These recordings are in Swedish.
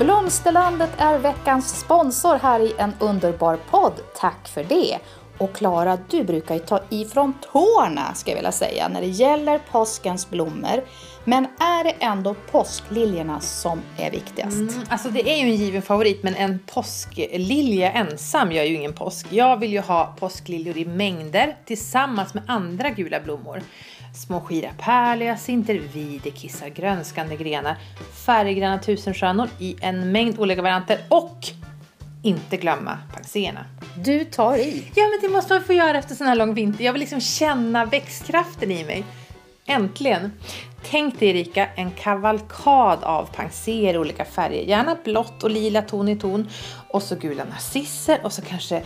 Blomsterlandet är veckans sponsor här i en underbar podd. Tack för det! Och Klara, du brukar ju ta ifrån tårna, ska jag vilja säga, när det gäller påskens blommor. Men är det ändå påskliljorna som är viktigast? Mm, alltså det är ju en given favorit, men en påsklilja ensam gör ju ingen påsk. Jag vill ju ha påskliljor i mängder tillsammans med andra gula blommor. Små skira pärlhyacinter, videkissar, grönskande grenar, färggranna tusenstjärnor i en mängd olika varianter och inte glömma panxéerna. Du tar i. Ja, men det måste man få göra efter sån här lång vinter. Jag vill liksom känna växtkraften i mig. Äntligen! Tänk dig Erika, en kavalkad av panser i olika färger. Gärna blått och lila ton i ton. Och så gula narcisser och så kanske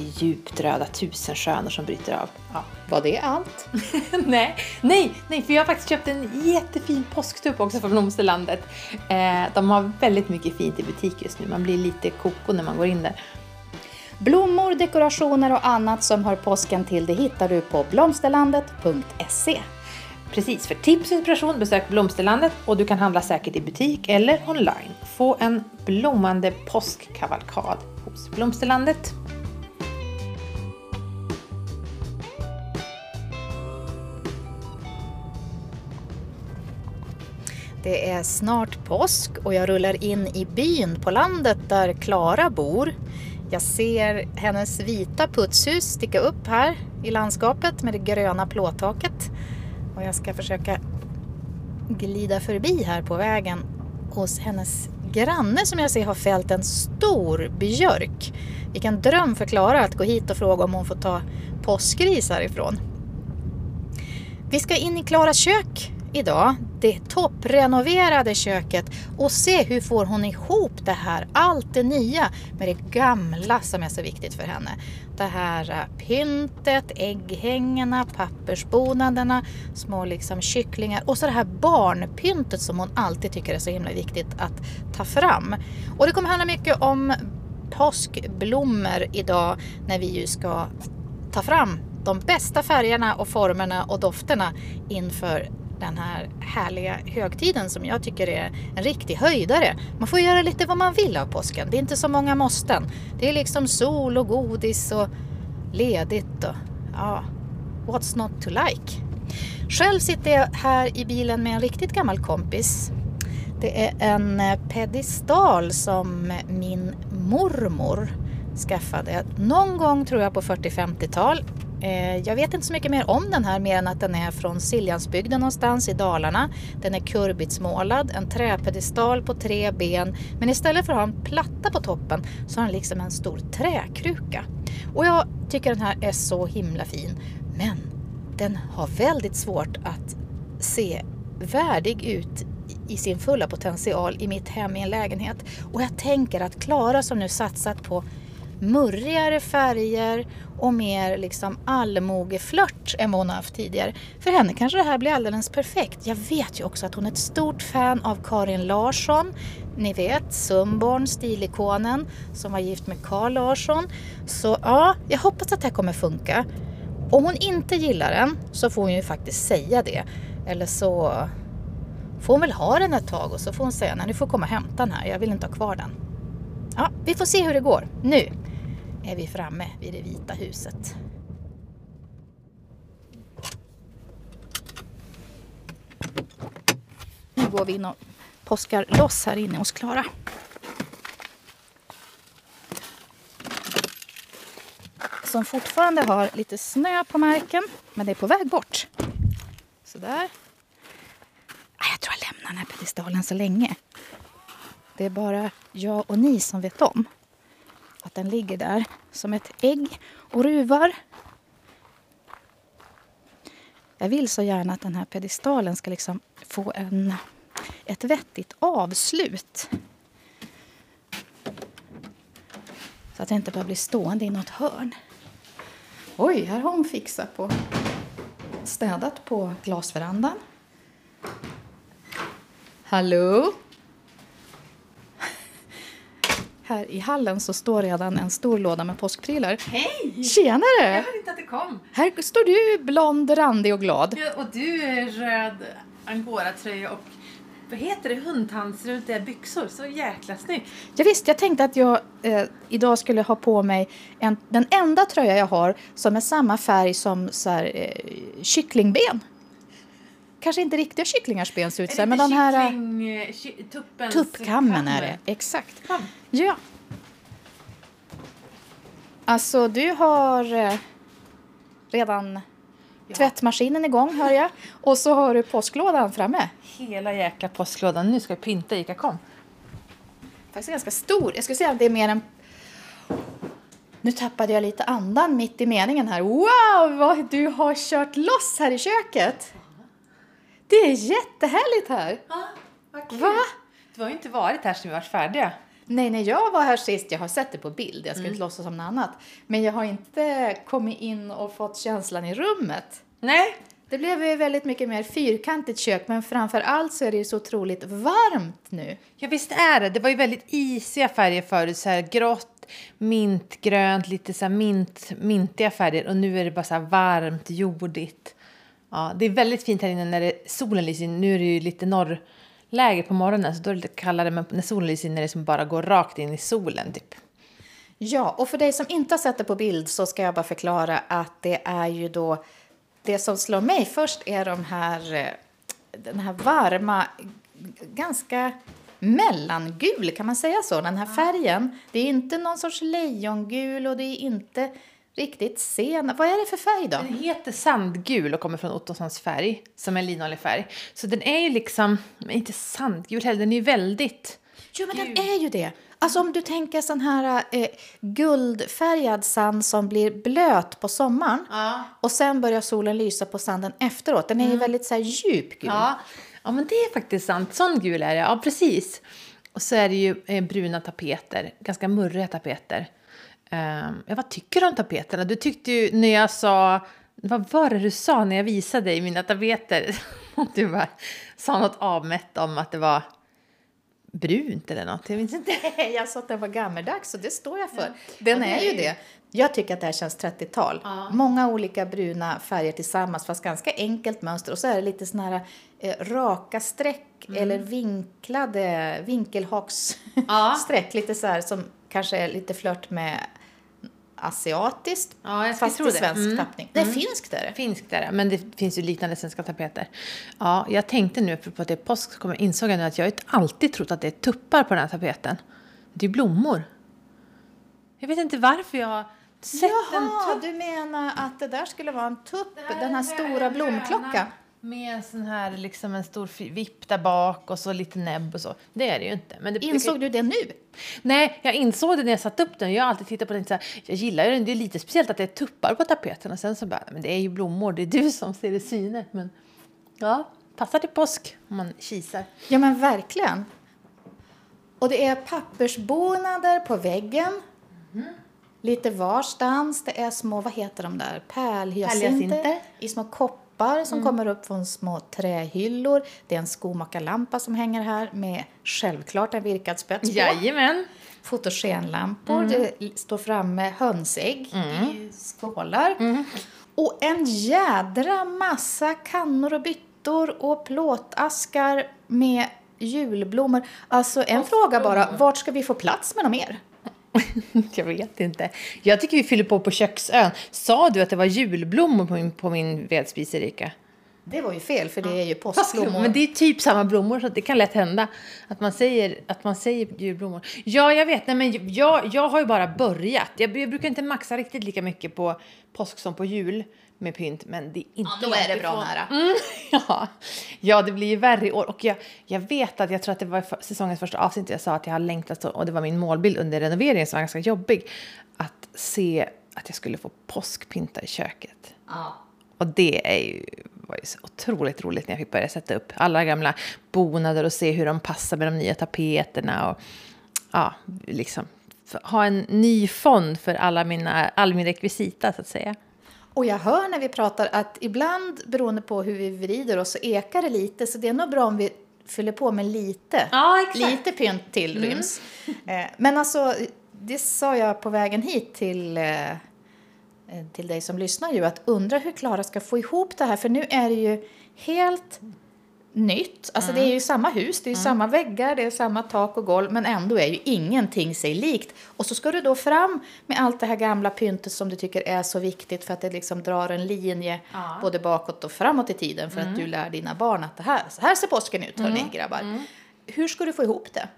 djupt röda tusenstjärnor som bryter av. Ja. Var det allt? nej, nej, nej, för jag har faktiskt köpt en jättefin påsktupp också från Blomsterlandet. Eh, de har väldigt mycket fint i butik just nu. Man blir lite koko när man går in där. Blommor, dekorationer och annat som hör påsken till det hittar du på blomsterlandet.se. Precis, för tips och inspiration besök Blomsterlandet och du kan handla säkert i butik eller online. Få en blommande påskkavalkad hos Blomsterlandet. Det är snart påsk och jag rullar in i byn på landet där Klara bor. Jag ser hennes vita putshus sticka upp här i landskapet med det gröna plåttaket. Och jag ska försöka glida förbi här på vägen hos hennes granne som jag ser har fällt en stor björk. Vilken dröm för Klara att gå hit och fråga om hon får ta påskris härifrån. Vi ska in i Klaras kök idag, det topprenoverade köket och se hur får hon ihop det här, allt det nya med det gamla som är så viktigt för henne. Det här eh, pyntet, ägghängena, pappersbonaderna, små liksom kycklingar och så det här barnpyntet som hon alltid tycker är så himla viktigt att ta fram. Och det kommer handla mycket om påskblommor idag när vi ju ska ta fram de bästa färgerna och formerna och dofterna inför den här härliga högtiden som jag tycker är en riktig höjdare. Man får göra lite vad man vill av påsken. Det är inte så många måsten. Det är liksom sol och godis och ledigt och ja, what's not to like. Själv sitter jag här i bilen med en riktigt gammal kompis. Det är en eh, pedestal som min mormor skaffade någon gång tror jag på 40-50-tal Eh, jag vet inte så mycket mer om den här mer än att den är från Siljansbygden någonstans i Dalarna. Den är kurbitsmålad, en träpedestal på tre ben men istället för att ha en platta på toppen så har den liksom en stor träkruka. Och jag tycker den här är så himla fin men den har väldigt svårt att se värdig ut i sin fulla potential i mitt hem i en lägenhet. Och jag tänker att Klara som nu satsat på murrigare färger och mer liksom allmogeflört än vad hon har haft tidigare. För henne kanske det här blir alldeles perfekt. Jag vet ju också att hon är ett stort fan av Karin Larsson. Ni vet, Sundborn, stilikonen som var gift med Carl Larsson. Så ja, jag hoppas att det här kommer funka. Om hon inte gillar den så får hon ju faktiskt säga det. Eller så får hon väl ha den ett tag och så får hon säga nej, du får komma och hämta den här, jag vill inte ha kvar den. Ja, vi får se hur det går. Nu är vi framme vid det vita huset. Nu går vi in och påskar loss här inne hos Klara. Som fortfarande har lite snö på marken, men det är på väg bort. Sådär. Ah, jag tror jag lämnar den här pedestalen så länge. Det är bara jag och ni som vet om att den ligger där som ett ägg och ruvar. Jag vill så gärna att den här pedestalen ska liksom få en, ett vettigt avslut. Så att den inte bara blir stående i något hörn. Oj, här har hon fixat på städat på glasverandan. Hallå? Här i hallen så står redan en stor låda med påskprylar. Hej! Tjenare! Jag hörde inte att det kom. Här står du blond, randig och glad. Ja, och du är röd angoratröja och vad heter det, hundtandsrutiga byxor. Så jäkla snyggt. Ja, visst, jag tänkte att jag eh, idag skulle ha på mig en, den enda tröja jag har som är samma färg som så här, eh, kycklingben. Kanske inte riktiga kycklingars ben ser ut så här, men den här... eh, Kyckling, eh, Tuppkammen är det, exakt. Kam. Ja. Alltså, du har eh, redan Ja. tvättmaskinen igång, hör jag. Och så har du påsklådan framme. Hela jäkla påsklådan. Nu ska vi pynta Ica kom. Faktiskt ganska stor. Jag skulle säga att det är mer än... Nu tappade jag lite andan mitt i meningen här. Wow, vad du har kört loss här i köket! Det är jättehärligt här! Ja, vad kul. Va? Du har ju inte varit här sedan vi var färdiga. Nej, när jag var här sist, jag har sett det på bild, jag ska inte låtsas som något annat. Men jag har inte kommit in och fått känslan i rummet. Nej. Det blev ju väldigt mycket mer fyrkantigt kök, men framför allt så är det ju så otroligt varmt nu. Ja visst är det. Det var ju väldigt isiga färger förut. Så här grått, mintgrönt, lite så här mint, mintiga färger. Och nu är det bara så här varmt, jordigt. Ja, det är väldigt fint här inne när det, solen lyser in. Nu är det ju lite norrläge på morgonen så då är det lite kallare. Men när solen lyser in är det som bara går rakt in i solen typ. Ja, och för dig som inte har sett det på bild så ska jag bara förklara att det är ju då det som slår mig först är de här, eh, den här varma, ganska mellangul, kan man säga så, den här färgen. Det är inte någon sorts lejongul och det är inte riktigt sen. Vad är det för färg då? Den heter sandgul och kommer från Ottossons färg, som är linoljeafärg. Så den är ju liksom, inte sandgul heller, den är ju väldigt... Jo, men den är ju det. Alltså om du tänker sån här eh, guldfärgad sand som blir blöt på sommaren Ja. och sen börjar solen lysa på sanden efteråt. Den är ju väldigt så här djup gul. Ja, ja men det är faktiskt sant. Sån gul är det, ja precis. Och så är det ju eh, bruna tapeter, ganska murriga tapeter. Um, ja, vad tycker du om tapeterna? Du tyckte ju när jag sa, vad var det du sa när jag visade dig mina tapeter? du bara sa något avmätt om att det var brunt eller något, jag minns inte. Jag sa att den var gammeldags och det står jag för. Den Ja, det är ju- det. Jag tycker att det här känns 30-tal. Ja. Många olika bruna färger tillsammans fast ganska enkelt mönster. Och så är det lite såna här eh, raka streck Mm. eller vinklade vinkelhaksstreck. Ja. Lite så här som kanske är lite flört med asiatiskt Ja, jag fast i det. svensk Mm. tappning. Det är finskt är det. Finskt är det, men det finns ju liknande svenska tapeter. Ja, jag tänkte nu, apropå att det är påsk, så kommer- insåg jag nu att jag alltid trott att det är tuppar på den här tapeten. Det är blommor. Jag vet inte varför jag har sett en Jaha, tupp. du menar att det där skulle vara en tupp, den här en stora blomklockan? Med en sån här, liksom en stor vipp där bak och så lite näbb och så. Det är det ju inte. Men det, Insåg du det nu? Nej, jag insåg det när jag satte upp den. Jag har alltid tittat på den så här, jag gillar den. Det är lite speciellt att det är tuppar på tapeten. Och sen så bara, men det är ju blommor. Det är du som ser i syne. Men ja, passar till påsk om man kisar. Ja, men verkligen. Och det är pappersbonader på väggen. Lite varstans. Det är små, vad heter de där, Pärlhyacinter. i små koppar som kommer upp från små trähyllor. Det är en skomakarlampa som hänger här med självklart en virkad spets på. Jajamän. Fotogenlampor, det står framme hönsägg i skålar. Och en jädra massa kannor och byttor och plåtaskar med julblommor. Alltså en fråga bara, vart ska vi få plats med dem mer? jag vet inte. Jag tycker vi fyller på på köksön. Sa du att det var julblommor på min, på min vedspis, Erika? Det var ju fel, för det är ju påskblommor. men det är typ samma blommor så det kan lätt hända att man säger, att man säger julblommor. Ja, jag vet. Nej, men jag, jag har ju bara börjat. Jag, jag brukar inte maxa riktigt lika mycket på påsk som på jul med pynt, men det är inte Ja, då är det bra ifrån. nära. Mm, ja. ja, det blir ju värre i år. Och jag, jag vet att jag tror att det var för, säsongens första avsnitt jag sa att jag har längtat och det var min målbild under renoveringen som var ganska jobbig, att se att jag skulle få påskpynta i köket. Ja. Och det är ju, var ju så otroligt roligt när jag fick börja sätta upp alla gamla bonader och se hur de passar med de nya tapeterna. Och ja, liksom ha en ny fond för alla mina, all min rekvisita så att säga. Och jag hör när vi pratar att ibland, beroende på hur vi vrider oss, så ekar det lite. Så det är nog bra om vi fyller på med lite. Ja. Lite pynt till ryms. Eh, Men alltså, det sa jag på vägen hit till, eh, till dig som lyssnar ju, att undra hur Klara ska få ihop det här. För nu är det ju helt nytt. Alltså det är ju samma hus, det är samma väggar, det är samma tak och golv, men ändå är ju ingenting sig likt. Och så ska du då fram med allt det här gamla pyntet som du tycker är så viktigt för att det liksom drar en linje Ja. både bakåt och framåt i tiden för att du lär dina barn att det här, så här ser påsken ut, hörni grabbar. Hur ska du få ihop det?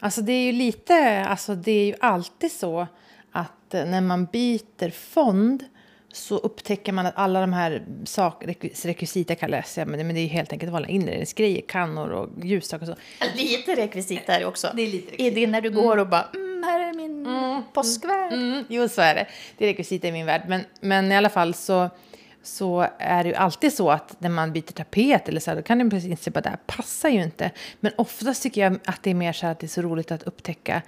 Alltså det är ju lite, alltså det är ju alltid så att eh, när man byter fond så upptäcker man att alla de här sak, rekvis- rekvisita kallas ja, men det, det är ju helt enkelt vanliga inredningsgrejer, kannor och ljusstake och så. Lite rekvisit där också. Det är lite I rekvisit. din när du går och bara, mm, här är min påskvärd. Mm, jo, så är det. Det är rekvisita i min värld. Men, men i alla fall så, så är det ju alltid så att när man byter tapet eller så här, då kan det precis inse att det här passar ju inte. Men oftast tycker jag att det är mer så här att det är så roligt att upptäcka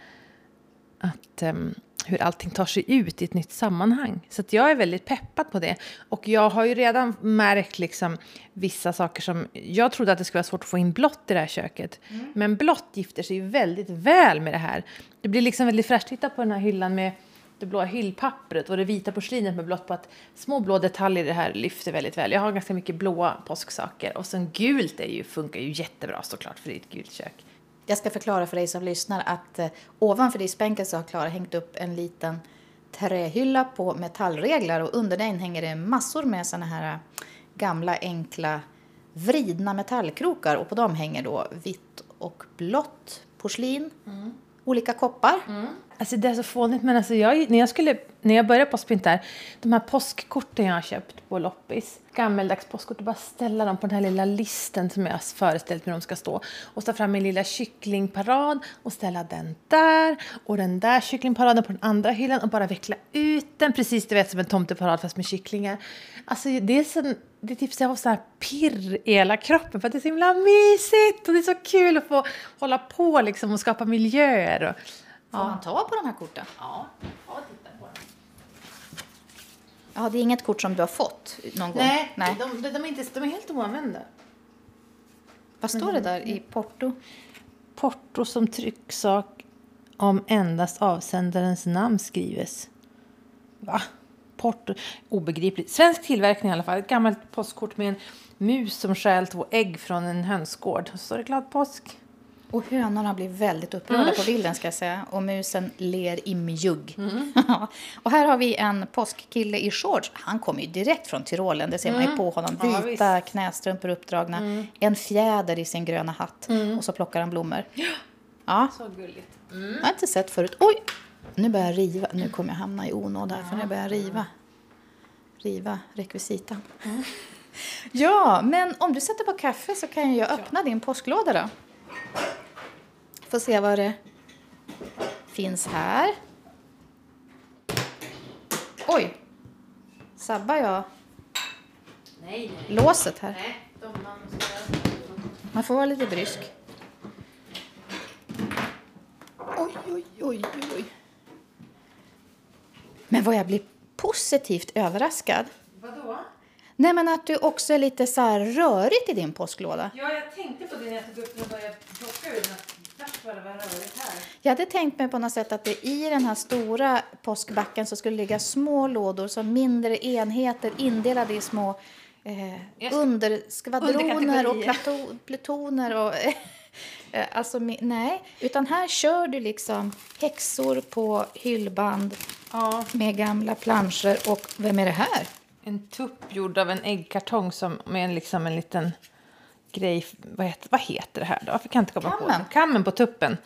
att, ehm, hur allting tar sig ut i ett nytt sammanhang. Så jag är väldigt peppad på det. Och jag har ju redan märkt liksom vissa saker som... Jag trodde att det skulle vara svårt att få in blått i det här köket. Men blått gifter sig ju väldigt väl med det här. Det blir liksom väldigt fräscht. Titta på den här hyllan med det blåa hyllpappret och det vita porslinet med blått på att små blå detaljer i det här lyfter väldigt väl. Jag har ganska mycket blåa påsksaker. Och sen gult är ju, funkar ju jättebra såklart för det är ett gult kök. Jag ska förklara för dig som lyssnar att eh, ovanför diskbänken så har Klara hängt upp en liten trähylla på metallreglar och under den hänger det massor med såna här eh, gamla enkla vridna metallkrokar och på dem hänger då vitt och blått porslin, olika koppar. Alltså det är så fånigt, men alltså jag, när, jag skulle, när jag började påskpynta här, de här påskkorten jag har köpt på loppis, gammeldags påskkort, och bara ställa dem på den här lilla listen som jag har föreställt mig de ska stå. Och ta fram min lilla kycklingparad och ställa den där och den där kycklingparaden på den andra hyllan och bara veckla ut den precis du vet som en tomteparad fast med kycklingar. Alltså det är, så, det är typ så jag har så här pirr i hela kroppen för att det är så himla mysigt och det är så kul att få hålla på liksom och skapa miljöer. Och, Får man ta på de här korten? Ja, ja titta på den. Ja, det är inget kort som du har fått någon gång? Nej, Nej. De, de, de, är inte, de är helt oanvända. Vad står det där i porto? Porto som trycksak om endast avsändarens namn skrives. Va? Porto? Obegripligt. Svensk tillverkning i alla fall. Ett gammalt postkort med en mus som stjäl två ägg från en hönsgård. Så står det glad påsk. Och hönorna blir väldigt upprörda Mm. på bilden ska jag säga. Och musen ler i mjugg. Mm. och här har vi en påskkille i shorts. Han kommer ju direkt från Tyrolen, det ser man ju på honom. Mm. Ja, Vita knästrumpor uppdragna, en fjäder i sin gröna hatt och så plockar han blommor. Ja, Så gulligt. jag har inte sett förut. Oj! Nu börjar jag riva. Nu kommer jag hamna i onåd här för nu börjar jag riva. Riva rekvisitan. Ja, men om du sätter på kaffe så kan jag öppna din påsklåda då. Får se vad det finns här. Oj! Sabbar jag Nej, nej. låset här? Nej. Man får vara lite brysk. Oj, oj, oj, oj. Men vad jag blir positivt överraskad. Nej, men att du också är lite så här rörigt i din påsklåda. Ja, jag tänkte på det när jag tog upp den och började plocka ur den. Jag hade tänkt mig på något sätt att det i den här stora påskbacken så skulle ligga små lådor som mindre enheter indelade i små eh, underskvadroner och plato, plutoner. Och, eh, alltså, nej, utan här kör du liksom häxor på hyllband Ja, med gamla planscher. Och vem är det här? En tupp gjord av en äggkartong som med en, liksom en liten grej. Vad heter, vad heter det här då? Varför kan jag inte komma på Kammen. det? Kammen på tuppen.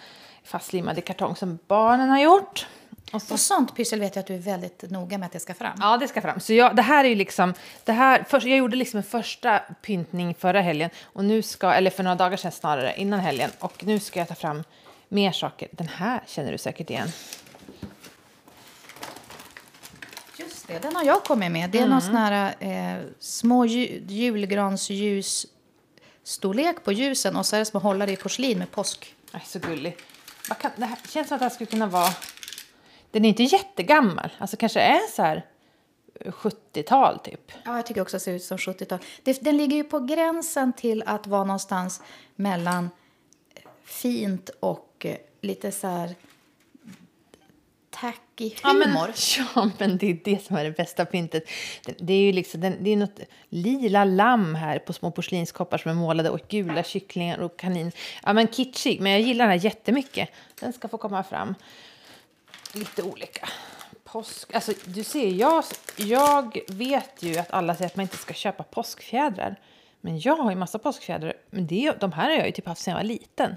Fastlimmad i kartong som barnen har gjort. Och så Och sånt pyssel vet jag att du är väldigt noga med att det ska fram. Ja, det ska fram. Så jag, det här är ju liksom, det här, först, jag gjorde liksom en första pyntning förra helgen, och nu ska, eller för några dagar sedan snarare, innan helgen. Och nu ska jag ta fram mer saker. Den här känner du säkert igen. Just det, den har jag kommit med. Det är någon sån här eh, små ju, julgransljus storlek på ljusen och så är det små hållare i porslin med påsk. Aj, så gullig. Kan, det här, känns som att det här skulle kunna vara... Den är inte jättegammal. Alltså kanske är så här eh, 70-tal typ. Ja, jag tycker också att det ser ut som 70-tal. Det, den ligger ju på gränsen till att vara någonstans mellan fint och eh, lite så här tacky Ja men, humor. ja, men det är det som är det bästa pyntet. Det, det är ju liksom, det är något lila lamm här på små porslinskoppar som är målade och gula kycklingar och kanin. Ja, men kitschig, men jag gillar den här jättemycket. Den ska få komma fram. Lite olika. Påsk, alltså du ser, jag, jag vet ju att alla säger att man inte ska köpa påskfjädrar. Men jag har ju massa påskfjädrar. Men det, de här har jag ju typ haft sedan jag var liten.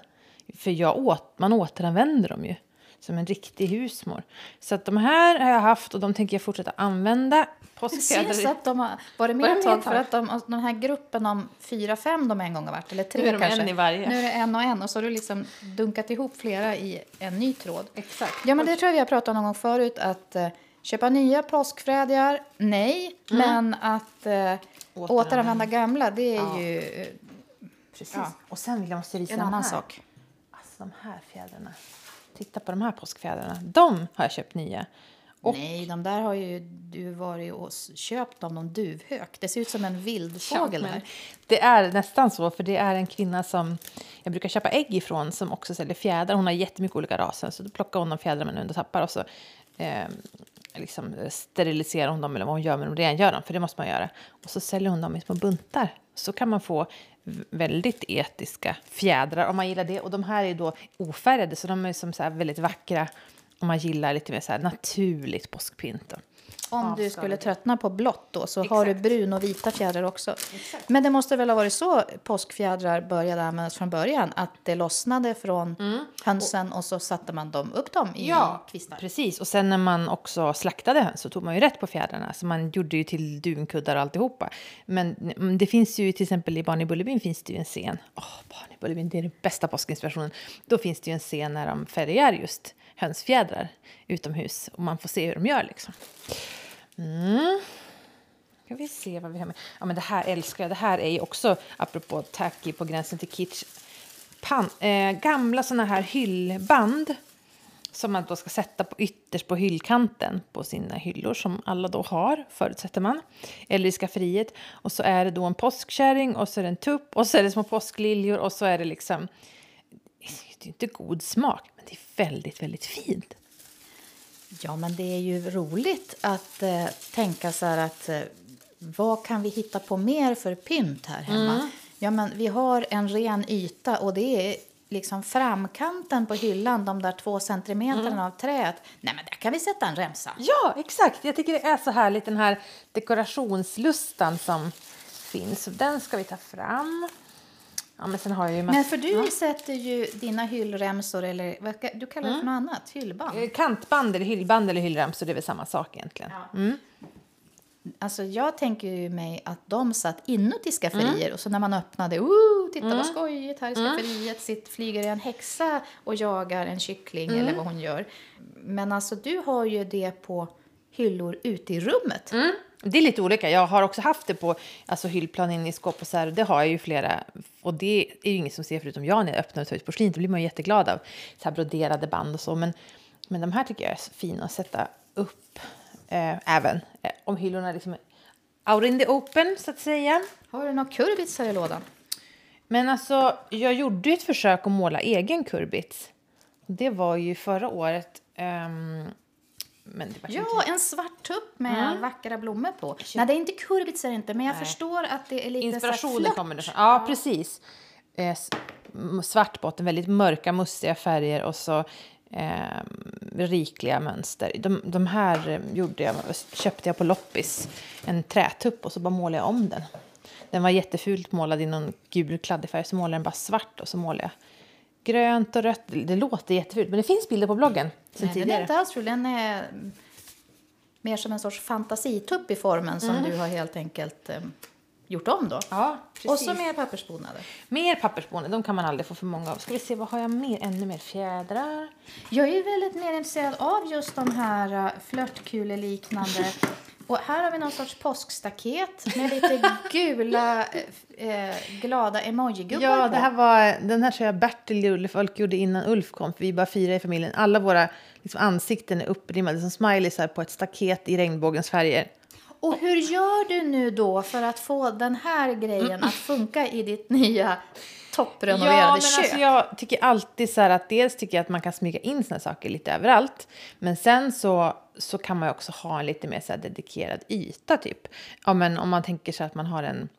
För jag åt, man återanvänder dem ju som en riktig husmor. Så att de här har jag haft och de tänker jag fortsätta använda. Det syns att de har varit med ett med tag för att de, den här gruppen om fyra, fem de en gång har varit, eller tre Nu är de kanske. en i varje. Nu är det en och en och så har du liksom dunkat ihop flera i en ny tråd. Exakt. Ja, men det tror jag vi har pratat om någon gång förut att eh, köpa nya påskfrädjar, nej, men att eh, återanvända gamla, det är Ja. ju eh, Precis. Ja. Och sen vill jag måste visa en annan här. sak. Alltså de här fjädrarna. Titta på de här påskfjädrarna. De har jag köpt nya. Och- Nej, de där har ju du varit och köpt av någon duvhök. Det ser ut som en vildfågel Ja, Det är nästan så, för det är en kvinna som jag brukar köpa ägg ifrån som också säljer fjädrar. Hon har jättemycket olika raser, så då plockar hon de fjädrar man ändå tappar och så eh, liksom steriliserar hon dem eller vad hon gör med dem, rengör dem, för det måste man göra. Och så säljer hon dem i små buntar. Så kan man få väldigt etiska fjädrar om man gillar det. Och de här är då ofärgade, så de är som så här väldigt vackra om man gillar lite mer så här naturligt påskpynt. Om du skulle tröttna på blått då så har du Exakt. brun och vita fjädrar också. Men det måste väl ha varit så påskfjädrar började användas från början? Att det lossnade från hönsen och så satte man dem upp dem i kvistar? precis. Och sen när man också slaktade höns så tog man ju rätt på fjädrarna. Så man gjorde ju till dunkuddar och alltihopa. Men mm, det finns ju till exempel i Barn i Bullerbyn finns det ju en scen. Åh, Barn i Bullerbyn, det är den bästa påskinspirationen. Då finns det ju en scen när de färgar just hönsfjädrar utomhus. Och man får se hur de gör liksom. Mm. Ska vi se vad vi har med. Ja, men det här älskar jag. Det här är ju också, apropå tacky på gränsen till kitsch, pan, eh, gamla såna här hyllband som man då ska sätta på ytterst på hyllkanten på sina hyllor som alla då har, förutsätter man, eller i skafferiet. Och så är det då en påskkärring och så är det en tupp och så är det små påskliljor och så är det liksom, det är inte god smak, men det är väldigt, väldigt fint. Ja, men det är ju roligt att eh, tänka så här att eh, vad kan vi hitta på mer för pynt här hemma? Ja, men vi har en ren yta och det är liksom framkanten på hyllan, de där två centimeterna av träet. Nej, men där kan vi sätta en remsa. Ja, exakt. Jag tycker det är så härligt, den här dekorationslustan som finns. Så den ska vi ta fram. Ja, men sen har jag ju massa... Men för du sätter ju dina hyllremsor, eller vad du kallar det för något annat, hyllband. Eh, Kantband eller hyllband eller hyllramsor, det är väl samma sak egentligen. Alltså jag tänker ju mig att de satt inuti skafferier och så när man öppnade, oh, titta vad skojigt, här i skafferiet sitt, flyger en häxa och jagar en kyckling eller vad hon gör. Men alltså du har ju det på hyllor ute i rummet. Det är lite olika. Jag har också haft det på alltså, hyllplan inne i skåp och så här. Det har jag ju flera. Och det är ju ingen som ser förutom jag när jag öppnar och tar ut porslin. Det blir man ju jätteglad av. Så här broderade band och så. Men, men de här tycker jag är fina att sätta upp eh, även eh, om hyllorna liksom är out in the open så att säga. Har du några kurbitsar i lådan? Men alltså, jag gjorde ju ett försök att måla egen kurbits. Det var ju förra året. ehm, men det Ja, en svart tupp med vackra blommor på. Nej, det är inte kurbitsar inte, men jag Nej. förstår att det är lite Inspirationen kommer därifrån. Ja, precis. Eh, svart botten, väldigt mörka, mustiga färger och så eh, rikliga mönster. De, de här eh, gjorde jag, köpte jag på loppis, en trätupp och så bara målade jag om den. Den var jättefult målad i någon gul kladdig färg, så målade jag den bara svart och så målade jag grönt och rött. Det låter jättefult, men det finns bilder på bloggen sen Nej, den är tidigare. inte alls ful. Den är mer som en sorts fantasitupp i formen som du har helt enkelt eh, gjort om då. Ja, precis. Och så mer pappersbonader. Mer pappersboende, de kan man aldrig få för många av. Ska vi se, vad har jag mer? Ännu mer fjädrar. Jag är ju väldigt mer intresserad av just de här uh, flörtkuleliknande. Och här har vi någon sorts påskstaket med lite gula eh, glada emojigubbar Ja, det här var, den här tror jag Bertil gjorde, folk gjorde innan Ulf kom, för vi bara fyra i familjen. Alla våra liksom, ansikten är upprimmade som smileys här på ett staket i regnbågens färger. Och hur gör du nu då för att få den här grejen att funka i ditt nya topprenoverade Ja, men köp. alltså jag tycker alltid så här att dels tycker jag att man kan smyga in såna saker lite överallt. Men sen så, så kan man ju också ha en lite mer så dedikerad yta typ. Ja, men om man tänker sig att man har en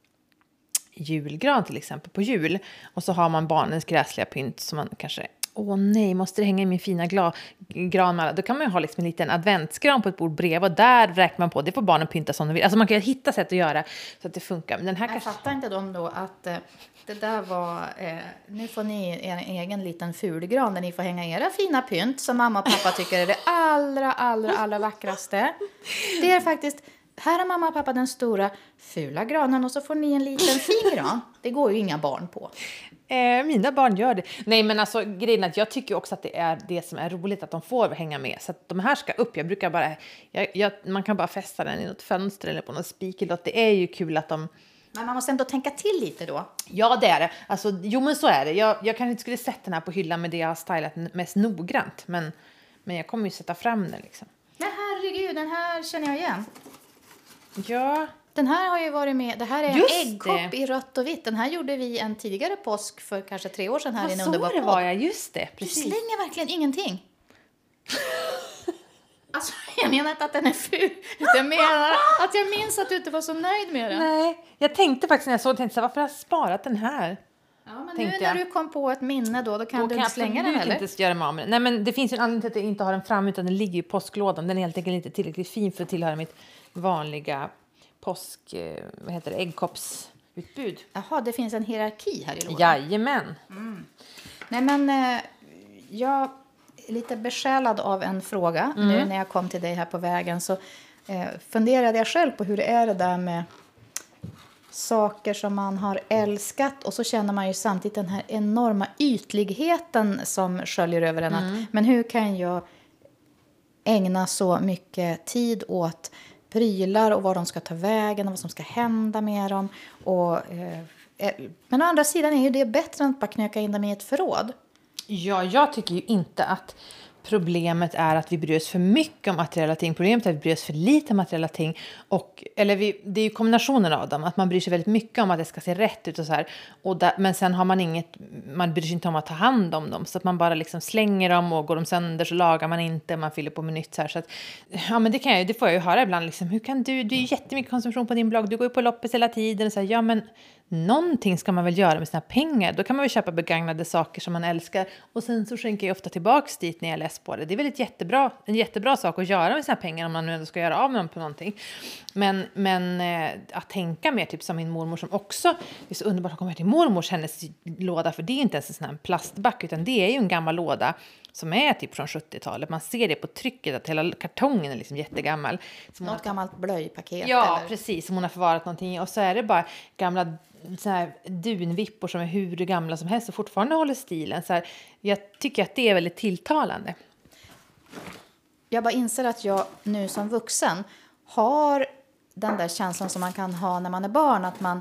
julgran till exempel på jul och så har man barnens gräsliga pynt som man kanske Åh nej, måste det hänga i min fina gla, gran med alla? Då kan man ju ha liksom en liten adventsgran på ett bord bredvid och där räknar man på. Det får barnen pynta som de vill. Alltså man kan ju hitta sätt att göra så att det funkar. Men den här Jag kanske... fattar inte de då att eh, det där var... Eh, nu får ni er egen liten fulgran där ni får hänga era fina pynt som mamma och pappa tycker är det allra, allra, allra vackraste. Det är faktiskt... Här har mamma och pappa den stora fula granen och så får ni en liten fin gran. Det går ju inga barn på. Eh, mina barn gör det. Nej, men alltså grejen att jag tycker också att det är det som är roligt att de får hänga med. Så att de här ska upp. Jag brukar bara, jag, jag, man kan bara fästa den i något fönster eller på någon spikelott. Det är ju kul att de Men man måste ändå tänka till lite då. Ja, det är det. Alltså, jo, men så är det. Jag, jag kanske inte skulle sätta den här på hyllan med det jag har stylat mest noggrant. Men, men jag kommer ju sätta fram den liksom. Men herregud, den här känner jag igen. Ja, Den här har ju varit med. Det här är en Just äggkopp det. i rött och vitt. Den här gjorde vi en tidigare påsk för kanske tre år sedan här i en så underbar det podd. var jag. Just det, Du precis. slänger verkligen ingenting. Alltså, jag menar inte att den är ful. Jag menar att jag minns att du inte var så nöjd med den. Nej, jag tänkte faktiskt när jag såg tänkte så varför har jag sparat den här? Ja, men nu när jag. du kom på ett minne då, då kan Då du kan inte slänga den absolut eller? inte göra mig av med den. Nej, men det finns ju en anledning till att jag inte har den framme utan den ligger i påsklådan. Den är helt enkelt inte tillräckligt fin för att tillhöra mitt vanliga påsk, eh, vad heter det, äggkoppsutbud. Jaha, det finns en hierarki här i lådan. Jajamän. Nej, men eh, jag är lite besjälad av en fråga. Mm. Nu när jag kom till dig här på vägen så eh, funderade jag själv på hur det är det där med saker som man har älskat och så känner man ju samtidigt den här enorma ytligheten som sköljer över en. Mm. Men hur kan jag ägna så mycket tid åt prylar och var de ska ta vägen och vad som ska hända med dem. Och, eh, eh, men å andra sidan är ju det bättre än att bara knöka in dem i ett förråd. Ja, jag tycker ju inte att problemet är att vi bryr oss för mycket om materiella ting. Problemet är att vi bryr oss för lite om materiella ting. Och, eller vi, det är ju kombinationen av dem. Att man bryr sig väldigt mycket om att det ska se rätt ut och så här. Och där, men sen har man inget, man bryr sig inte om att ta hand om dem. Så att man bara liksom slänger dem och går de sönder så lagar man inte. Man fyller på med nytt så här. Så att, ja men det kan jag ju, det får jag ju höra ibland liksom. Hur kan du, du är ju jättemycket konsumtion på din blogg. Du går ju på loppis hela tiden. Och så här, ja men någonting ska man väl göra med sina pengar. Då kan man väl köpa begagnade saker som man älskar. Och sen så skänker jag ofta tillbaks dit när jag är less på det. Det är väl ett jättebra, en jättebra sak att göra med sina pengar om man nu ändå ska göra av med dem på någonting. Men, men eh, att tänka mer typ som min mormor som också, det är så underbart att komma till mormors hennes låda för det är inte ens en sån här plastback utan det är ju en gammal låda som är typ från 70-talet. Man ser det på trycket att hela kartongen är liksom jättegammal. Som hon har Något gammalt blöjpaket. Ja, eller? precis. Som hon har förvarat någonting i. Och så är det bara gamla så här, dunvippor som är hur gamla som helst och fortfarande håller stilen. Så här, jag tycker att det är väldigt tilltalande. Jag bara inser att jag nu som vuxen har den där känslan som man kan ha när man är barn. Att man,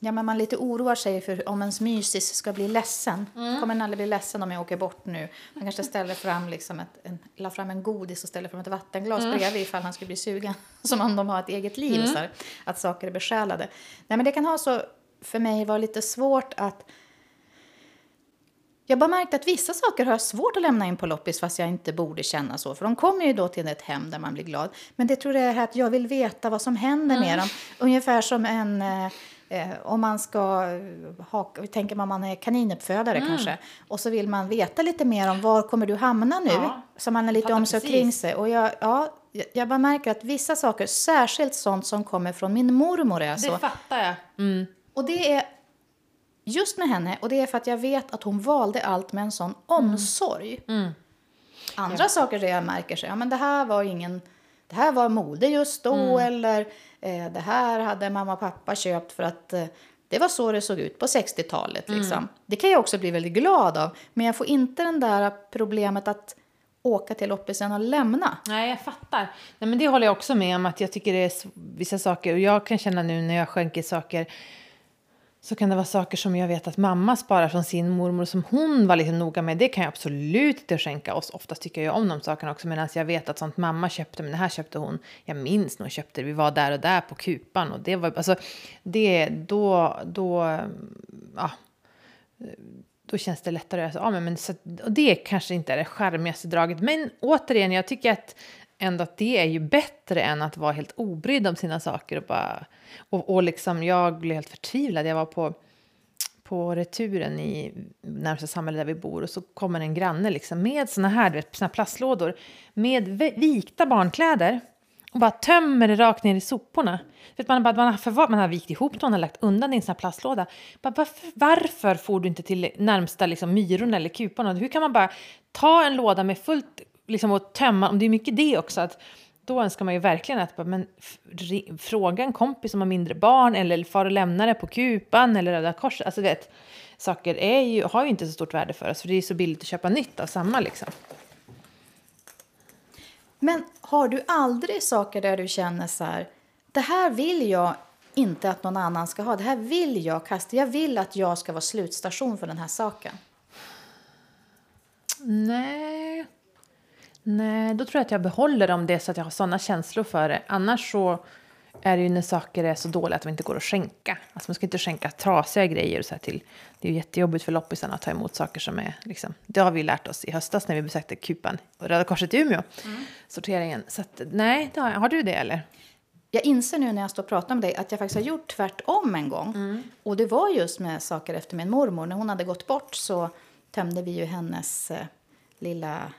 ja, men man lite oroar sig för om ens mysis ska bli ledsen. Kommer den aldrig bli ledsen om jag åker bort nu? Man kanske ställer fram, liksom ett, en, la fram en godis och ställer fram ett vattenglas bredvid ifall han skulle bli sugen. Som om de har ett eget liv, så här, att saker är besjälade. Nej, men det kan ha så, för mig, vara lite svårt att jag bara märkte att vissa saker har jag svårt att lämna in på loppis fast jag inte borde känna så. För de kommer ju då till ett hem där man blir glad. Men det tror jag är att jag vill veta vad som händer med dem. Ungefär som en... Eh, eh, om man ska ha, tänker man man är kaninuppfödare kanske. Och så vill man veta lite mer om var kommer du hamna nu. Ja, så man har lite om sig precis. kring sig. Och jag, ja, jag- bara märker att vissa saker, särskilt sånt som kommer från min mormor är så. Det fattar jag. Mm. Och det är just med henne, och det är för att jag vet att hon valde allt med en sån omsorg. Andra saker där jag märker så, ja men det här var ingen, det här var mode just då, eller eh, det här hade mamma och pappa köpt för att eh, det var så det såg ut på 60-talet. Liksom. Det kan jag också bli väldigt glad av, men jag får inte den där problemet att åka till loppisen och lämna. Nej, jag fattar. Nej, men det håller jag också med om. att Jag tycker det är vissa saker. Och jag kan känna nu när jag skänker saker så kan det vara saker som jag vet att mamma sparar från sin mormor som hon var lite noga med. Det kan jag absolut inte skänka oss. Oftast tycker jag om de sakerna också. Medan jag vet att sånt mamma köpte, men det här köpte hon. Jag minns när hon köpte det. Vi var där och där på kupan och det var alltså det då då ja. Då känns det lättare att ja, men, men, så, och det kanske inte är det charmigaste draget. Men återigen, jag tycker att ändå att det är ju bättre än att vara helt obrydd om sina saker och bara och, och liksom jag blev helt förtvivlad. Jag var på på returen i närmsta samhälle där vi bor och så kommer en granne liksom med såna här, vet, såna plastlådor med vikta barnkläder och bara tömmer det rakt ner i soporna. Vet man, man, har förvar, man har vikt ihop det, man har lagt undan det i en sån här plastlåda. Bara, varför, varför får du inte till närmsta liksom, myrorna eller kuporna? Hur kan man bara ta en låda med fullt liksom, och tömma, om det är mycket det också, att då önskar man ju verkligen att men, fråga en kompis som har mindre barn eller far och lämna det på kupan eller Röda Korset. Alltså vet, saker är ju, har ju inte så stort värde för oss för det är så billigt att köpa nytt av samma liksom. Men har du aldrig saker där du känner så här, det här vill jag inte att någon annan ska ha, det här vill jag kasta, jag vill att jag ska vara slutstation för den här saken? Nej, Nej, då tror jag att jag behåller dem det så att jag har sådana känslor för det. Annars så är det ju när saker är så dåliga att de inte går att skänka. Alltså man ska inte skänka trasiga grejer så här till. Det är ju jättejobbigt för loppisarna att ta emot saker som är liksom. Det har vi lärt oss i höstas när vi besökte Kupan och Röda Korset i Umeå. Mm. Sorteringen. Så att, nej, har, har du det eller? Jag inser nu när jag står och pratar med dig att jag faktiskt har gjort tvärtom en gång. Mm. Och det var just med saker efter min mormor. När hon hade gått bort så tömde vi ju hennes eh, lilla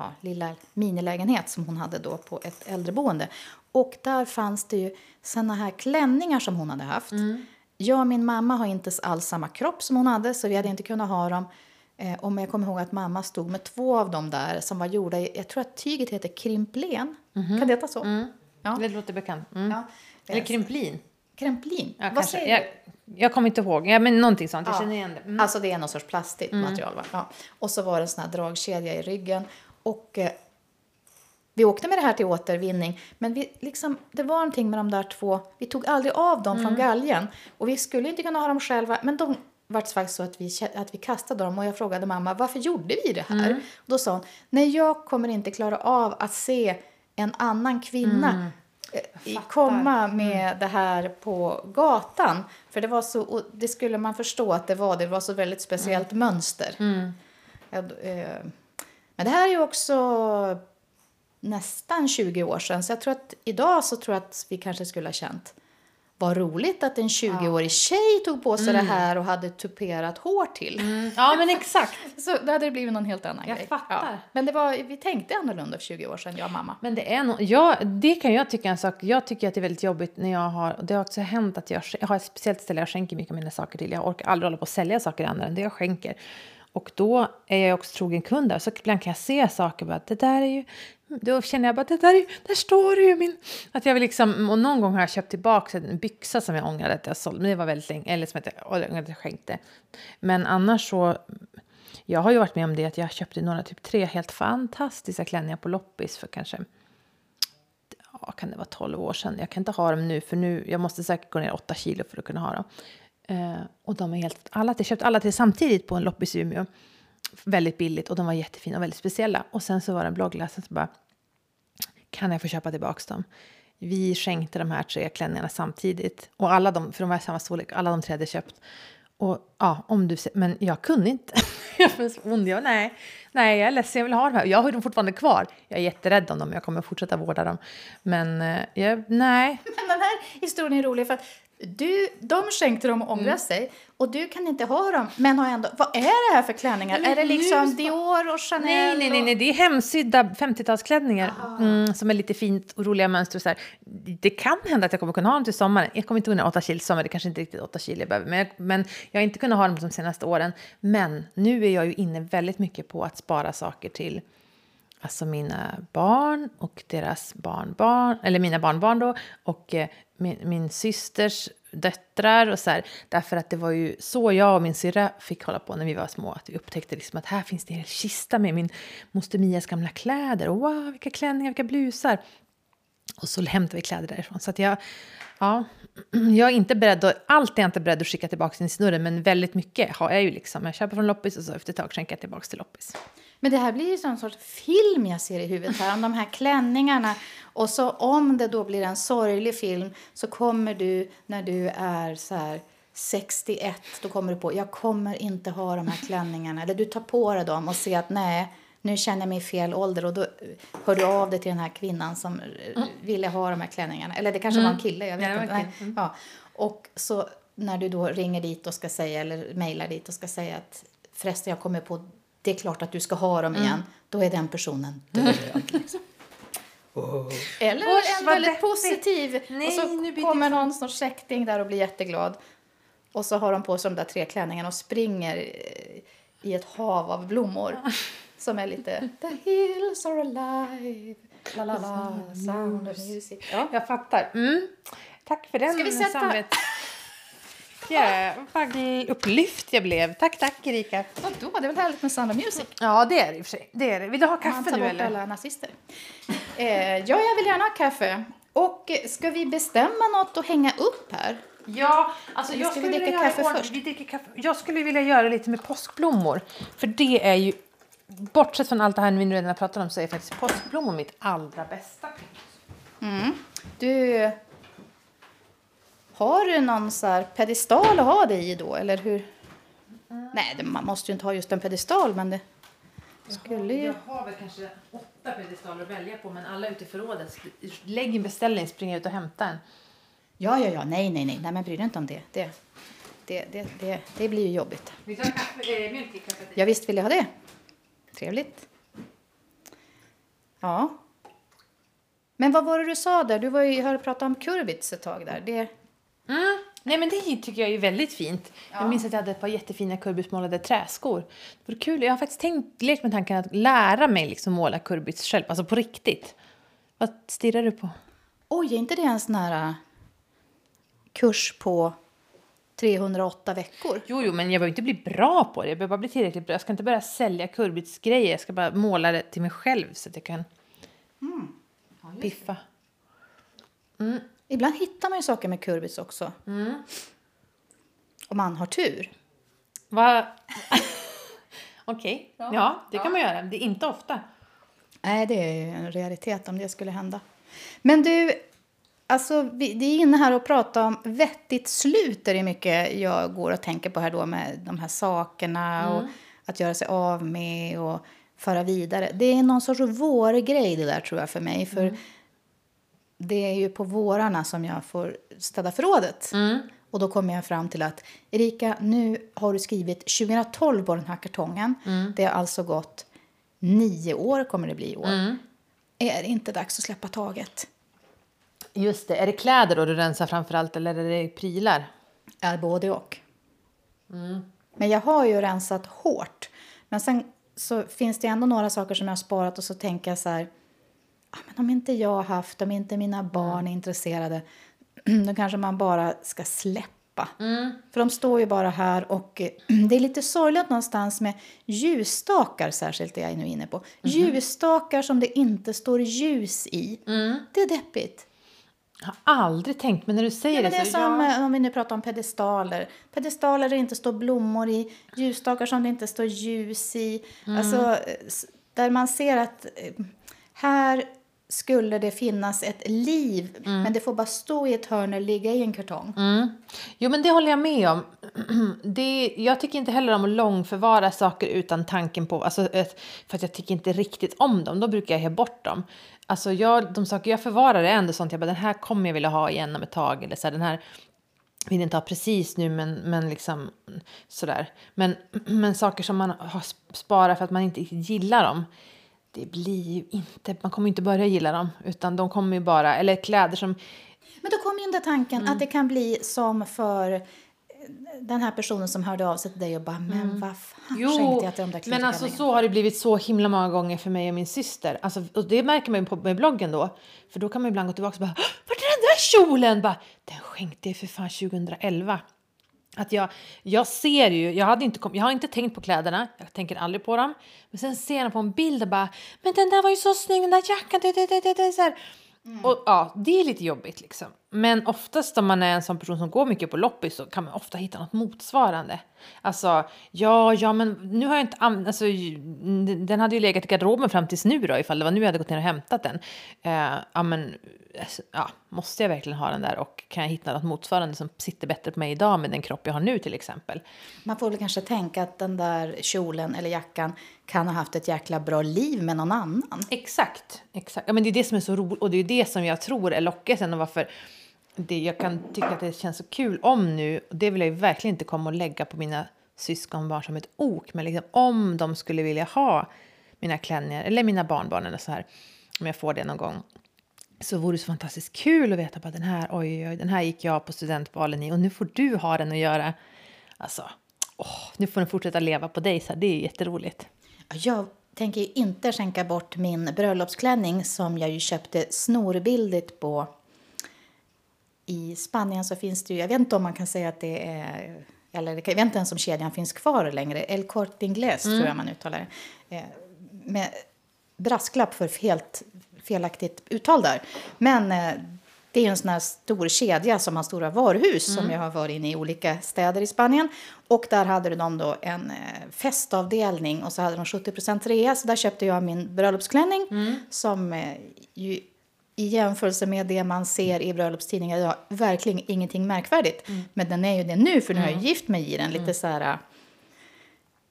ja, lilla minilägenhet som hon hade då på ett äldreboende. Och där fanns det ju såna här klänningar som hon hade haft. Mm. Jag och min mamma har inte alls samma kropp som hon hade så vi hade inte kunnat ha dem. Eh, och jag kommer ihåg att mamma stod med två av dem där som var gjorda i, jag tror att tyget heter krimplen. Mm. Kan det heta så? Mm. Ja. Det låter bekant. Mm. Ja. Eller kremplin. Kremplin? Ja, Vad säger jag, du? Jag kommer inte ihåg. Ja, men någonting sånt. Jag känner igen det. Mm. Alltså det är någon sorts plastigt mm. material. Va? Ja. Och så var det en sån här dragkedja i ryggen. Och eh, vi åkte med det här till återvinning, men vi, liksom, det var någonting med de där två, vi tog aldrig av dem mm. från galgen. Och vi skulle inte kunna ha dem själva, men de var faktiskt så att vi, att vi kastade dem och jag frågade mamma varför gjorde vi det här? Mm. Och då sa hon, nej jag kommer inte klara av att se en annan kvinna mm. Eh, komma med mm. det här på gatan. För det var så, det skulle man förstå att det var, det var så väldigt speciellt mm. mönster. Mm. Jag, eh, men det här är ju också nästan 20 år sedan. Så jag tror att idag så tror jag att vi kanske skulle ha känt vad roligt att en 20-årig ja. tjej tog på sig mm. det här och hade tuperat hår till. Mm. Ja, men exakt. så då hade det blivit någon helt annan jag grej. Fattar. Ja. Men det var, vi tänkte annorlunda för 20 år sedan, jag och mamma. Men det är no ja, det kan jag tycka en sak. Jag tycker att det är väldigt jobbigt när jag har, det har också hänt att jag, jag har ett speciellt ställe jag skänker mycket av mina saker till. Jag orkar aldrig hålla på att sälja saker andra än det jag skänker. Och då är jag också trogen kund där. Så ibland kan jag se saker bara, det där är ju... Då känner jag bara, det där, är, där står det ju min... Att jag vill liksom, och någon gång har jag köpt tillbaka en byxa som jag ångrade att jag sålde. Men det var väldigt länge, eller som jag ångrade att jag skänkte. Men annars så... Jag har ju varit med om det att jag köpte några, typ tre helt fantastiska klänningar på loppis för kanske ja, kan det vara 12 år sedan. Jag kan inte ha dem nu för nu, jag måste säkert gå ner 8 kilo för att kunna ha dem. Eh, och de är helt, alla, jag köpte alla tre samtidigt på en loppis i Umeå. Väldigt billigt och de var jättefina och väldigt speciella. Och sen så var det en bloggläsare som bara, kan jag få köpa tillbaka dem? Vi skänkte de här tre klänningarna samtidigt. Och alla de, för de var i samma storlek, alla de tre hade köpt. Och ja, om du men jag kunde inte. jag var så ond. Jag, nej, nej, jag är ledsen, jag vill ha de här. Jag har dem fortfarande kvar. Jag är jätterädd om dem, jag kommer fortsätta vårda dem. Men eh, jag, nej. Men den här historien är rolig för att du, de skänkte dem och ångrade mm. sig och du kan inte ha dem men har ändå, vad är det här för klänningar? Är det liksom Dior och Chanel? Nej, nej, nej, nej. det är hemsydda 50-talsklänningar mm, som är lite fint och roliga mönster och så här. Det kan hända att jag kommer kunna ha dem till sommaren. Jag kommer inte kunna 8 kilo sommar, det kanske inte riktigt 8 kilo jag behöver, men jag, men jag har inte kunnat ha dem de senaste åren. Men nu är jag ju inne väldigt mycket på att spara saker till alltså mina barn och deras barnbarn, eller mina barnbarn då, och eh, min, min systers döttrar och så här, Därför att det var ju så jag och min syrra fick hålla på när vi var små. Att vi upptäckte liksom att här finns det en hel kista med min moster Mias gamla kläder. Och wow, vilka klänningar, vilka blusar. Och så hämtar vi kläder därifrån. Så att jag, ja, jag är inte beredd att, allt är jag inte beredd att skicka tillbaka till snurren, men väldigt mycket har jag ju liksom. Jag köper från loppis och så efter ett tag skänker jag tillbaka till loppis. Men det här blir ju en sorts film jag ser i huvudet här om de här klänningarna. Och så om det då blir en sorglig film så kommer du när du är så här 61, då kommer du på jag kommer inte ha de här klänningarna. Eller du tar på dig dem och ser att nej, nu känner jag mig i fel ålder och då hör du av dig till den här kvinnan som mm. ville ha de här klänningarna. Eller det kanske mm. var en kille, jag vet ja, inte. Mm. Ja. Och så när du då ringer dit och ska säga, eller mejlar dit och ska säga att förresten jag kommer på, det är klart att du ska ha dem mm. igen, då är den personen död. Liksom. Oh. Eller Osh, en väldigt deppigt. positiv. Nej, och så kommer någon sorts släkting där och blir jätteglad. Och så har de på sig de där tre klänningarna och springer i ett hav av blommor. Som är lite The hills are alive. La, la, la, sound of music. Ja. Jag fattar. Mm. Tack för den Ska vi sätta... Ja, vad upplyft jag blev. Tack, tack Erika. Vadå? Det är väl härligt med Sound of Music? Ja, det är det i och för sig. Det är det. Vill du ha kaffe nu eller? alla nazister. Eh, ja, jag vill gärna ha kaffe. Och ska vi bestämma något att hänga upp här? Ja, alltså jag skulle, vilja kaffe göra, först? Vi dricker kaffe. Jag skulle vilja göra lite med påskblommor. För det är ju, bortsett från allt det här vi redan har pratat om, så är faktiskt påskblommor mitt allra bästa. Mm. Du, har du någon så här pedestal att ha det i då, eller hur? Mm. Nej, man måste ju inte ha just en pedestal, men det skulle ju... Jag har väl kanske åtta pedestaler att välja på, men alla ute i förrådet. Lägg en beställning, spring ut och hämta en. Ja, ja, ja, nej, nej, nej, nej men bry dig inte om det. Det, det, det, det, det blir ju jobbigt. Vill du ha kaffe, äh, mjölk i kaffet? Ja, visst vill jag ha det. Trevligt. Ja. Men vad var det du sa där? Du var ju, hörde prata om kurbits ett tag där. Det... Mm. Nej men det tycker jag är väldigt fint. Ja. Jag minns att jag hade ett par jättefina kurbitsmålade träskor. Det var kul. Jag har faktiskt tänkt, lekt med tanken att lära mig liksom måla kurbits själv, alltså på riktigt. Vad stirrar du på? Oj, är inte det en sån här kurs på 308 veckor. Jo, jo, men jag behöver inte bli bra på det. Jag behöver bara bli tillräckligt bra. Jag ska inte börja sälja kurbitsgrejer. Jag ska bara måla det till mig själv så att jag kan mm. ja, piffa. Mm. Ibland hittar man ju saker med kurbits också. Mm. Om man har tur. Va? Okej, okay. ja. ja. det kan man göra. Det är inte ofta. Nej, det är en realitet om det skulle hända. Men du, Alltså, vi, det är inne här och prata om vettigt slut. Det är mycket jag går och tänker på här då med de här sakerna mm. och att göra sig av med och föra vidare. Det är någon sorts vårgrej det där tror jag för mig. För mm. Det är ju på vårarna som jag får städa förrådet. Mm. Och då kommer jag fram till att Erika, nu har du skrivit 2012 på den här kartongen. Mm. Det har alltså gått nio år kommer det bli i år. Mm. Är det inte dags att släppa taget? Just det. Är det kläder då du rensar framför allt eller är det prylar? Ja, både och. Mm. Men jag har ju rensat hårt. Men sen så finns det ändå några saker som jag har sparat och så tänker jag så här. Men om inte jag har haft, om inte mina barn är intresserade, då kanske man bara ska släppa. Mm. För de står ju bara här och det är lite sorgligt någonstans med ljusstakar särskilt är jag nu inne på. Mm. Ljusstakar som det inte står ljus i. Mm. Det är deppigt. Jag har aldrig tänkt, men när du säger ja, det, det är så... som ja. om vi nu pratar om pedestaler. Pedestaler där det inte står blommor i, ljusstakar som det inte står ljus i. Mm. Alltså, där man ser att eh, här skulle det finnas ett liv, mm. men det får bara stå i ett hörn eller ligga i en kartong. Mm. Jo, men det håller jag med om. Det, jag tycker inte heller om att långförvara saker utan tanken på, alltså, för att jag tycker inte riktigt om dem. Då brukar jag ge bort dem. Alltså jag, de saker jag förvarar är ändå sånt jag bara, den här kommer jag vilja ha igen om ett tag. Eller så här, den här vill jag inte ha precis nu, men, men liksom sådär. Men, men saker som man har sparat för att man inte gillar dem det blir ju inte, man kommer inte börja gilla dem, utan de kommer ju bara, eller kläder som... Men då kommer ju den tanken mm. att det kan bli som för den här personen som hörde av sig till dig och bara, men mm. vad fan jo, skänkte jag till de där Men alltså så har det blivit så himla många gånger för mig och min syster. Alltså, och det märker man ju på med bloggen då. För då kan man ibland gå tillbaka och bara, vart är den där kjolen? Bara, den skänkte jag för fan 2011. Att jag, jag ser ju, jag, hade inte kom, jag har inte tänkt på kläderna, jag tänker aldrig på dem. Men sen ser jag på en bild och bara, men den där var ju så snygg, den där jackan, det, det, det, det, så här. Och ja, det är lite jobbigt liksom. Men oftast om man är en sån person som går mycket på loppis så kan man ofta hitta något motsvarande. Alltså, ja, ja, men nu har jag inte använt, alltså, den hade ju legat i garderoben fram tills nu då, ifall det var nu jag hade gått ner och hämtat den. Uh, ja, men, ja, måste jag verkligen ha den där och kan jag hitta något motsvarande som sitter bättre på mig idag med den kropp jag har nu till exempel? Man får väl kanske tänka att den där kjolen eller jackan kan ha haft ett jäkla bra liv med någon annan. Exakt, exakt. Ja, men det är det som är så roligt och det är det som jag tror är lockelsen och varför det, jag kan tycka att det känns så kul om nu, och det vill jag ju verkligen inte komma och lägga på mina syskonbarn som ett ok, men liksom om de skulle vilja ha mina klänningar, eller mina barnbarn eller så här, om jag får det någon gång, så vore det så fantastiskt kul att veta att den här, oj, oj, den här gick jag på studentbalen i och nu får du ha den att göra. Alltså, åh, nu får den fortsätta leva på dig, så här, det är jätteroligt. Jag tänker inte skänka bort min bröllopsklänning som jag ju köpte snorbildigt på i Spanien så finns det ju, jag vet inte om man kan säga att det är, eller jag vet inte ens om kedjan finns kvar längre, El Corte Inglés mm. tror jag man uttalar det. Eh, med brasklapp för helt felaktigt uttal där. Men eh, det är en sån här stor kedja som har stora varuhus mm. som jag har varit inne i olika städer i Spanien. Och där hade de då en eh, festavdelning och så hade de 70 rea. Så där köpte jag min bröllopsklänning mm. som ju i jämförelse med det man ser i bröllopstidningar idag verkligen ingenting märkvärdigt. Mm. Men den är ju det nu, för nu har jag gift mig i den. Lite mm. så här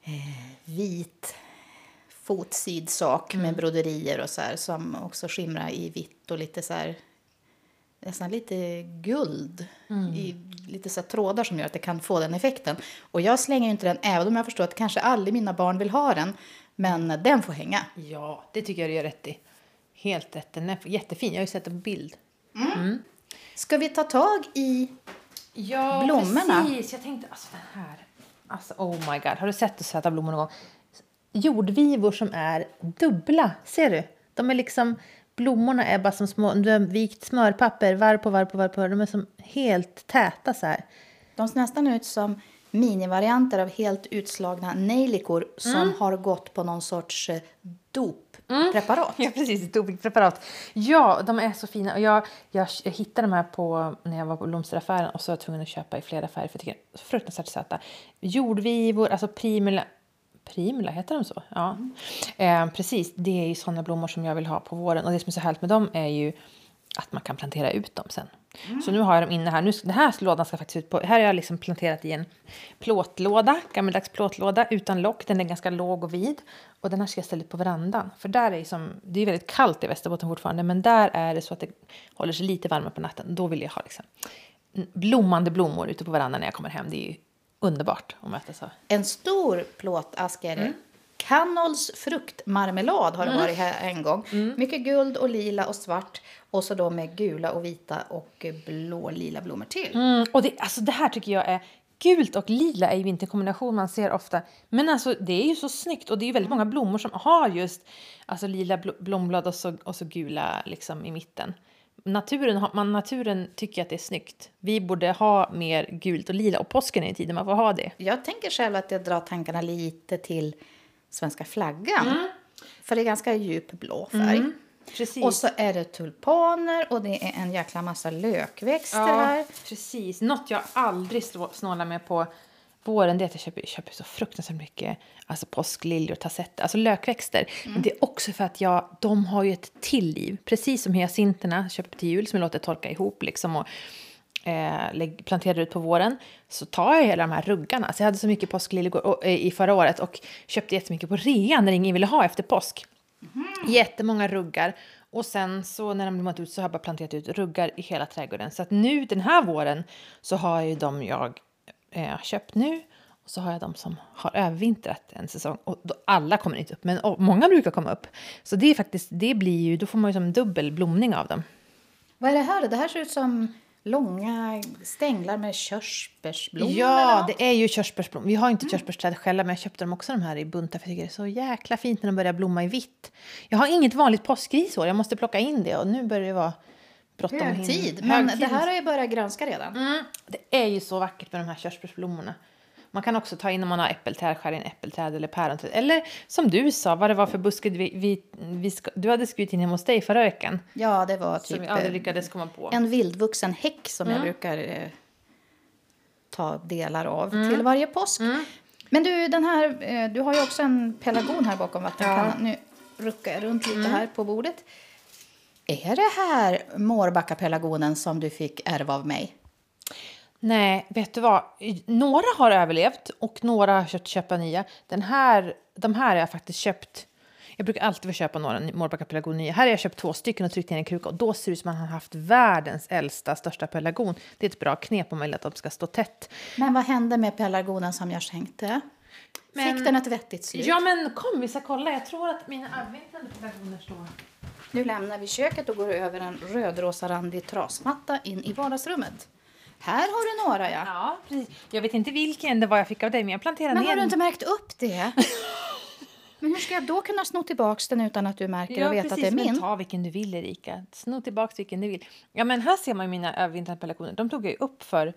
eh, vit fotsyd sak med mm. broderier och så här, som också skimrar i vitt och lite så här nästan lite guld mm. i lite så trådar som gör att det kan få den effekten. Och jag slänger inte den, även om jag förstår att kanske aldrig mina barn vill ha den. Men den får hänga. Ja, det tycker jag du gör rätt i. Helt rätt. Den är jättefin. Jag har ju sett den på bild. Mm. Mm. Ska vi ta tag i ja, blommorna? precis. Jag tänkte, alltså den här. Alltså, oh my god. Har du sett söta blommor någon gång? Jordvivor som är dubbla. Ser du? De är liksom, blommorna är bara som små, du har vikt smörpapper varv på varv på varv på varv. De är som helt täta så här. De ser nästan ut som minivarianter av helt utslagna nejlikor som mm. har gått på någon sorts eh, dop Mm. Preparat. Ja, precis. Dopingpreparat. Ja, de är så fina. jag, jag, jag hittade de här på, när jag var på blomsteraffären och så var jag tvungen att köpa i flera färger för jag tycker de är så fruktansvärt söta. Jordvivor, alltså primula. Primula, heter de så? Ja. Mm. Eh, precis, det är ju sådana blommor som jag vill ha på våren. Och det som är så härligt med dem är ju att man kan plantera ut dem sen. Mm. Så nu har jag dem inne här. Nu, den här lådan ska faktiskt ut på... Här har jag liksom planterat i en plåtlåda, gammaldags plåtlåda utan lock. Den är ganska låg och vid. Och den här ska jag ställa ut på verandan. För där är som, det är väldigt kallt i Västerbotten fortfarande, men där är det så att det håller sig lite varmare på natten. Då vill jag ha liksom blommande blommor ute på verandan när jag kommer hem. Det är ju underbart att möta så. En stor plåtask är det. Mm. Cannolls fruktmarmelad har det mm. varit här en gång. Mm. Mycket guld och lila och svart. Och så då med gula och vita och blå lila blommor till. Mm. Och det, alltså det här tycker jag är Gult och lila är ju inte en kombination man ser ofta. Men alltså det är ju så snyggt och det är ju väldigt många blommor som har just alltså, lila blomblad och så, och så gula liksom i mitten. Naturen, man, naturen tycker att det är snyggt. Vi borde ha mer gult och lila och påsken är tiden man får ha det. Jag tänker själv att jag drar tankarna lite till svenska flaggan. Mm. För det är ganska djup blå färg. Mm. Precis. Och så är det tulpaner och det är en jäkla massa lökväxter ja, här. Precis. Något jag aldrig snålar med på våren det är att jag köper, köper så fruktansvärt mycket alltså påskliljor, tassetter, alltså lökväxter. Mm. Men det är också för att jag, de har ju ett till liv. Precis som hyacinterna köper till jul som jag låter torka ihop liksom och eh, planterar ut på våren så tar jag hela de här ruggarna. Så jag hade så mycket påskliljor eh, i förra året och köpte jättemycket på rea när ingen ville ha efter påsk. Mm. Jättemånga ruggar. Och sen så när de blommat ut så har jag bara planterat ut ruggar i hela trädgården. Så att nu den här våren så har jag ju de jag eh, köpt nu och så har jag de som har övervintrat en säsong. Och då, alla kommer inte upp, men många brukar komma upp. Så det är faktiskt, det blir ju, då får man ju som dubbel blomning av dem. Vad är det här? Det här ser ut som långa stänglar med körsbärsblommor? Ja, det är ju körsbärsblommor. Vi har inte mm. körsbärsträd själva, men jag köpte dem också de här i buntar för jag tycker det är så jäkla fint när de börjar blomma i vitt. Jag har inget vanligt påskrisår, jag måste plocka in det och nu börjar det vara bråttom. Hög tid, men Hög det här har jag börjat grönska redan. Mm. Det är ju så vackert med de här körsbärsblommorna. Man kan också ta in om man har äppelträd, skära in äppelträd eller päronträd. Eller som du sa, vad det var för buske vi, vi, vi du hade skurit in hemma hos dig förra veckan. Ja, det var Som typ vi aldrig eh, lyckades komma på. en vildvuxen häck som jag brukar eh, ta delar av till varje påsk. Men du, den här, eh, du har ju också en pelargon här bakom vattenkannan. Nu ruckar jag runt lite här på bordet. Är det här Mårbackapelargonen som du fick ärva av mig? Nej, vet du vad? Några har överlevt och några har köpt köpa nya. Den här, de här har jag faktiskt köpt. Jag brukar alltid få köpa några Mårbacka pelargon nya. Här har jag köpt två stycken och tryckt i en kruka och då ser det ut som att man har haft världens äldsta, största pelargon. Det är ett bra knep om man vill att de ska stå tätt. Men vad hände med pelargonen som jag skänkte? Men- Fick den ett vettigt slut? Ja men kom vi ska kolla. Jag tror att mina avvintande pelargoner står... Nu lämnar vi köket och går över en rödrosa-randig trasmatta in i vardagsrummet. Här har du några, ja. Ja, precis. Jag vet inte vilken det var jag fick av dig men jag planterade Men ner har du inte märkt upp det? Men hur ska jag då kunna sno tillbaka den utan att du märker och vet att det är men min? ta vilken du vill Erika. Sno tillbaka vilken du vill. Ja men här ser man ju mina övervintrande pelargoner. De tog jag ju upp för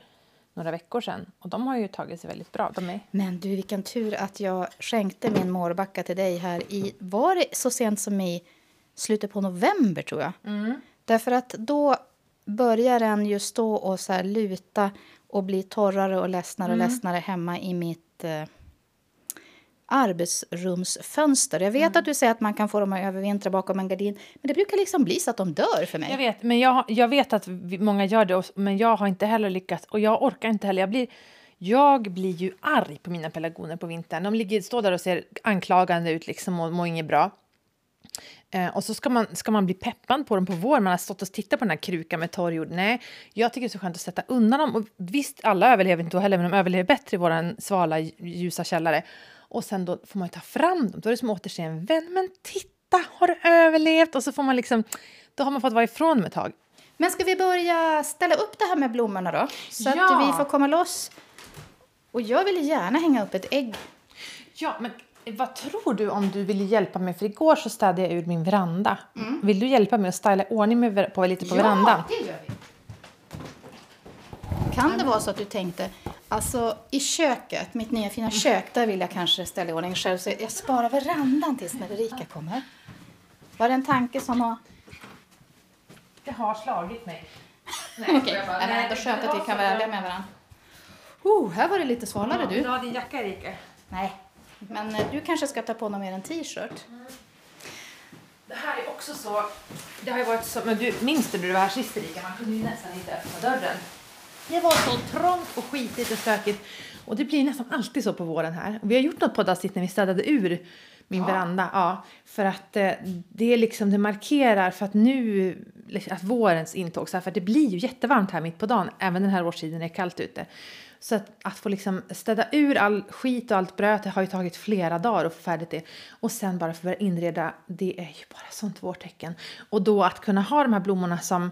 några veckor sedan och de har ju tagit sig väldigt bra. De är... Men du, vilken tur att jag skänkte min mårbacka till dig här i... Var det så sent som i slutet på november, tror jag? Därför att då börjar den ju stå och så här luta och bli torrare och ledsnare och ledsnare hemma i mitt eh, arbetsrumsfönster. Jag vet att du säger att man kan få dem att övervintra bakom en gardin, men det brukar liksom bli så att de dör för mig. Jag vet, men jag, jag vet att många gör det och- men jag har inte heller lyckats och jag orkar inte heller. Jag blir, jag blir ju arg på mina pelargoner på vintern. De ligger, står där och ser anklagande ut liksom och mår inget bra. Eh, och så ska man, ska man bli peppad på dem på våren. Man har stått och tittat på den här krukan med torr jord. Nej, jag tycker det är så skönt att sätta undan dem. Och visst, alla överlever inte heller, men de överlever bättre i vår svala, ljusa källare. Och sen då får man ju ta fram dem. Då är det som att återse en vän. Men titta, har du överlevt? Och så får man liksom, då har man fått vara ifrån dem ett tag. Men ska vi börja ställa upp det här med blommorna då? Så Ja. att vi får komma loss. Och jag vill gärna hänga upp ett ägg. Ja, men vad tror du om du vill hjälpa mig? För igår så städade jag ur min veranda. Vill du hjälpa mig att styla ordning med, på, lite på verandan? det gör vi. Kan det vara så att du tänkte, alltså i köket, mitt nya fina kök, där vill jag kanske ställa i ordning själv. Så jag sparar verandan tills när Erika kommer. Var det en tanke som har... Det har slagit mig. Okej, men ändå skönt att vi kan vara ärliga med varandra. Oh, här var det lite svalare du. Dra din jacka, Erika. Nej, men eh, du kanske ska ta på någon mer en t-shirt. Det här är också så... Det har ju varit så... Men du, minns du när du var här sist, Erika? Man kunde ju nästan inte öppna dörren. Det var så trångt och skitigt och stökigt. Och det blir nästan alltid så på våren här. Och vi har gjort något poddavsnitt när vi städade ur min veranda. Ja, för att eh, det är liksom, det markerar för att nu, att vårens intåg, så här, för det blir ju jättevarmt här mitt på dagen, även den här årstiden är kallt ute. Så att, att få liksom städa ur all skit och allt bröt, det har ju tagit flera dagar att få färdigt det. Och sen bara få börja inreda, det är ju bara sånt vårtecken. Och då att kunna ha de här blommorna som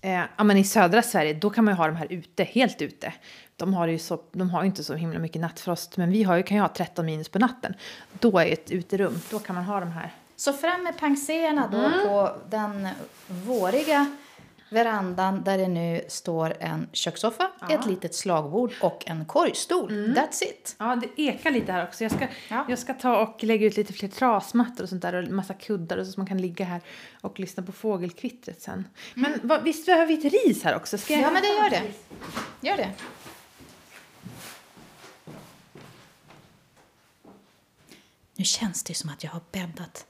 Eh, ja, men I södra Sverige då kan man ju ha de här ute, helt ute. De har ju så, de har ju inte så himla mycket nattfrost, men vi har ju, kan ju ha 13 minus på natten. Då är ett uterum, då kan man ha de här. Så fram med pangséerna då Mm. på den våriga verandan där det nu står en kökssoffa, ett litet slagbord och en korgstol. That's it. Ja, det ekar lite här också. Jag ska, Ja. jag ska ta och lägga ut lite fler trasmattor och sånt där och massa kuddar och så, så man kan ligga här och lyssna på fågelkvittret sen. Men vad, visst behöver vi ett ris här också? Ska jag Ja, men det gör det. Gör det. Nu känns det som att jag har bäddat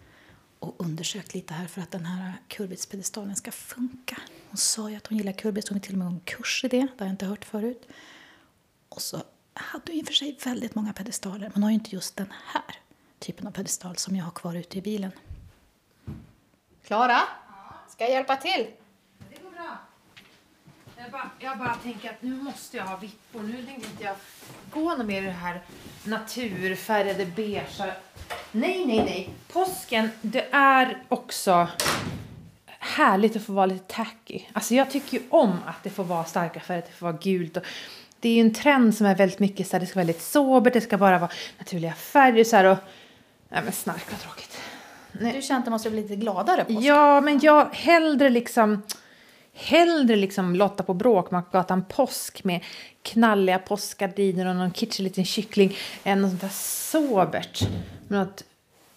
och undersökt lite här för att den här kurbitspedestalen ska funka. Hon sa ju att hon gillar kurbits, hon är till och med en kurs i det, det har jag inte hört förut. Och så hade hon i och för sig väldigt många pedestaler, men hon har ju inte just den här typen av pedestal som jag har kvar ute i bilen. Klara, ska jag hjälpa till? Jag bara, jag bara tänker att nu måste jag ha vippor. Nu tänkte inte jag gå något mer i det här naturfärgade beige. Nej, nej, nej. Påsken, det är också härligt att få vara lite tacky. Alltså jag tycker ju om att det får vara starka färger, att det får vara gult. Och det är ju en trend som är väldigt mycket så här, det ska vara väldigt sobert, det ska bara vara naturliga färger så här och... Nej men snark vad tråkigt. Nej. Du känner att du måste bli lite gladare på Ja, men jag hellre liksom hellre liksom Lotta på Bråkmakargatan påsk med knalliga påskgardiner och någon kitschig liten kyckling än något sånt där sobert med något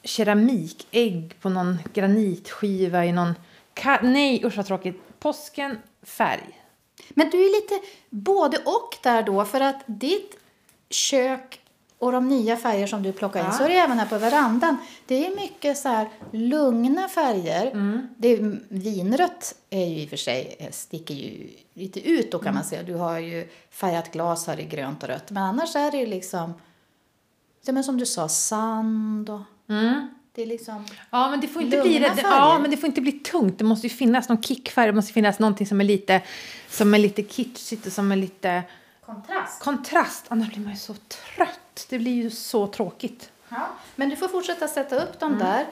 keramikägg på någon granitskiva i någon... Ka- Nej, usch vad tråkigt. Påsken, färg. Men du är lite både och där då, för att ditt kök och de nya färger som du plockar in, Ja. så är det även här på verandan. Det är mycket så här lugna färger. Mm. Det är, vinrött är ju i och för sig, eh, sticker ju lite ut då kan Mm. man säga. Du har ju färgat glas här i grönt och rött. Men annars är det ju liksom, ja, men som du sa, sand och det är liksom... Ja, men det får inte bli det. färger. Ja, men det får inte bli tungt. Det måste ju finnas någon kickfärg. Det måste finnas någonting som är lite, som är lite kitschigt och som är lite Kontrast. kontrast. Annars blir man ju så trött. Det blir ju så tråkigt. Ja. Men du får fortsätta sätta upp de där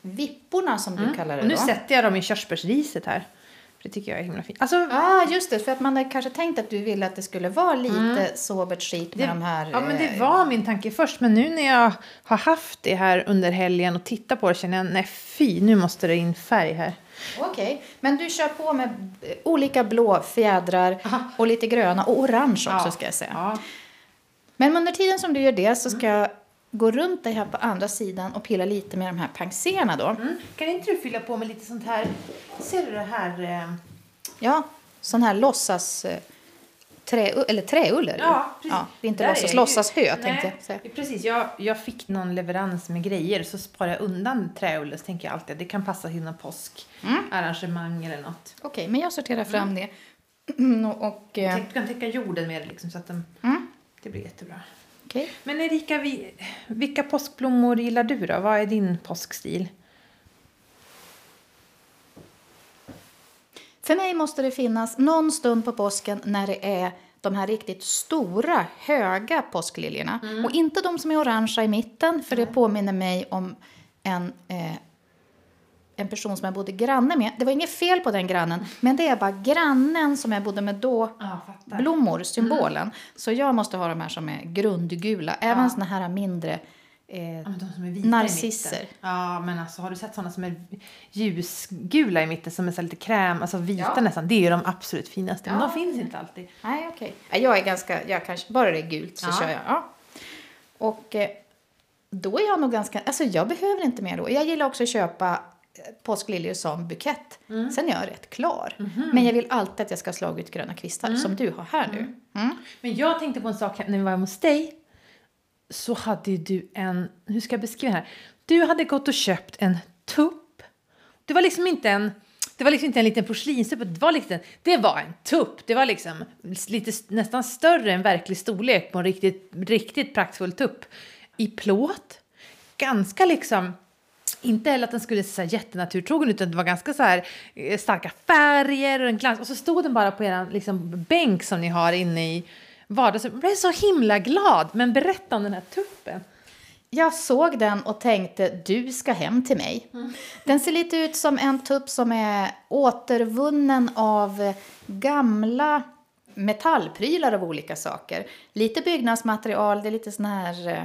vipporna som du kallar det Mm. Och nu då. sätter jag dem i körsbärsriset här. Det tycker jag är himla fint. Alltså, ah, just det. För att man hade kanske tänkt att du ville att det skulle vara lite sobert skit med de här... ja, men det eh, var min tanke först. Men nu när jag har haft det här under helgen och tittat på det känner jag nej fy, nu måste det in färg här. Okej, men du kör på med eh, olika blå fjädrar Aha. och lite gröna och orange också Ja. ska jag säga. Ja. Men under tiden som du gör det så ska jag gå runt dig här på andra sidan och pilla lite med de här penséerna då. Mm. Kan inte du fylla på med lite sånt här? Ser du det här? Eh... Ja, sån här låtsas... eh, Trä, eller träull är det ju. Ja, precis. ja, det är inte låtsas, är låtsas hö tänkte jag säga. Precis, jag, jag fick någon leverans med grejer så sparar jag undan träull så tänker jag alltid att det kan passa till någon påskarrangemang eller något. Okej, men jag sorterar fram det. och, och, eh, du kan täcka jorden med det liksom, så att de, Mm. Det blir jättebra. okej. Men Erika, vi, vilka påskblommor gillar du då? Vad är din påskstil? För mig måste det finnas någon stund på påsken när det är de här riktigt stora, höga påskliljorna. Och inte de som är orangea i mitten, för det påminner mig om en, eh, en person som jag bodde granne med. Det var inget fel på den grannen, men det är bara grannen som jag bodde med då. Ja. Blommor, symbolen. Så jag måste ha de här som är grundgula. Även såna här mindre eh, Ja, Narcisser. Ja, men alltså har du sett sådana som är ljusgula i mitten som är så lite kräm, alltså vita Ja. nästan. Det är ju de absolut finaste, men Ja. de finns inte alltid. Nej, okej. Nej, Jag är ganska, jag kanske, bara det är gult så Ja. kör jag. Ja. Och eh, då är jag nog ganska, alltså jag behöver inte mer då. Jag gillar också att köpa påskliljor som bukett. Mm. Sen är jag rätt klar. Mhm. Men jag vill alltid att jag ska ha slagit gröna kvistar som du har här nu. Mm. Men jag tänkte på en sak när vi var hos dig. Så hade du en, hur ska jag beskriva det här? Du hade gått och köpt en tupp. Det var liksom inte en, det var liksom inte en liten porslinstupp, det var, liksom, det var en tupp. Det var liksom lite, nästan större än verklig storlek på en riktigt, riktigt praktfull tupp. I plåt. Ganska liksom, inte heller att den skulle se så jättenaturtrogen utan det var ganska så här eh, starka färger och en glans. Och så stod den bara på er liksom, bänk som ni har inne i vardagsrummet. Jag blev så himla glad. Men berätta om den här tuppen. Jag såg den och tänkte du ska hem till mig. Den ser lite ut som en tupp som är återvunnen av gamla metallprylar av olika saker. Lite byggnadsmaterial, det är lite sån här eh,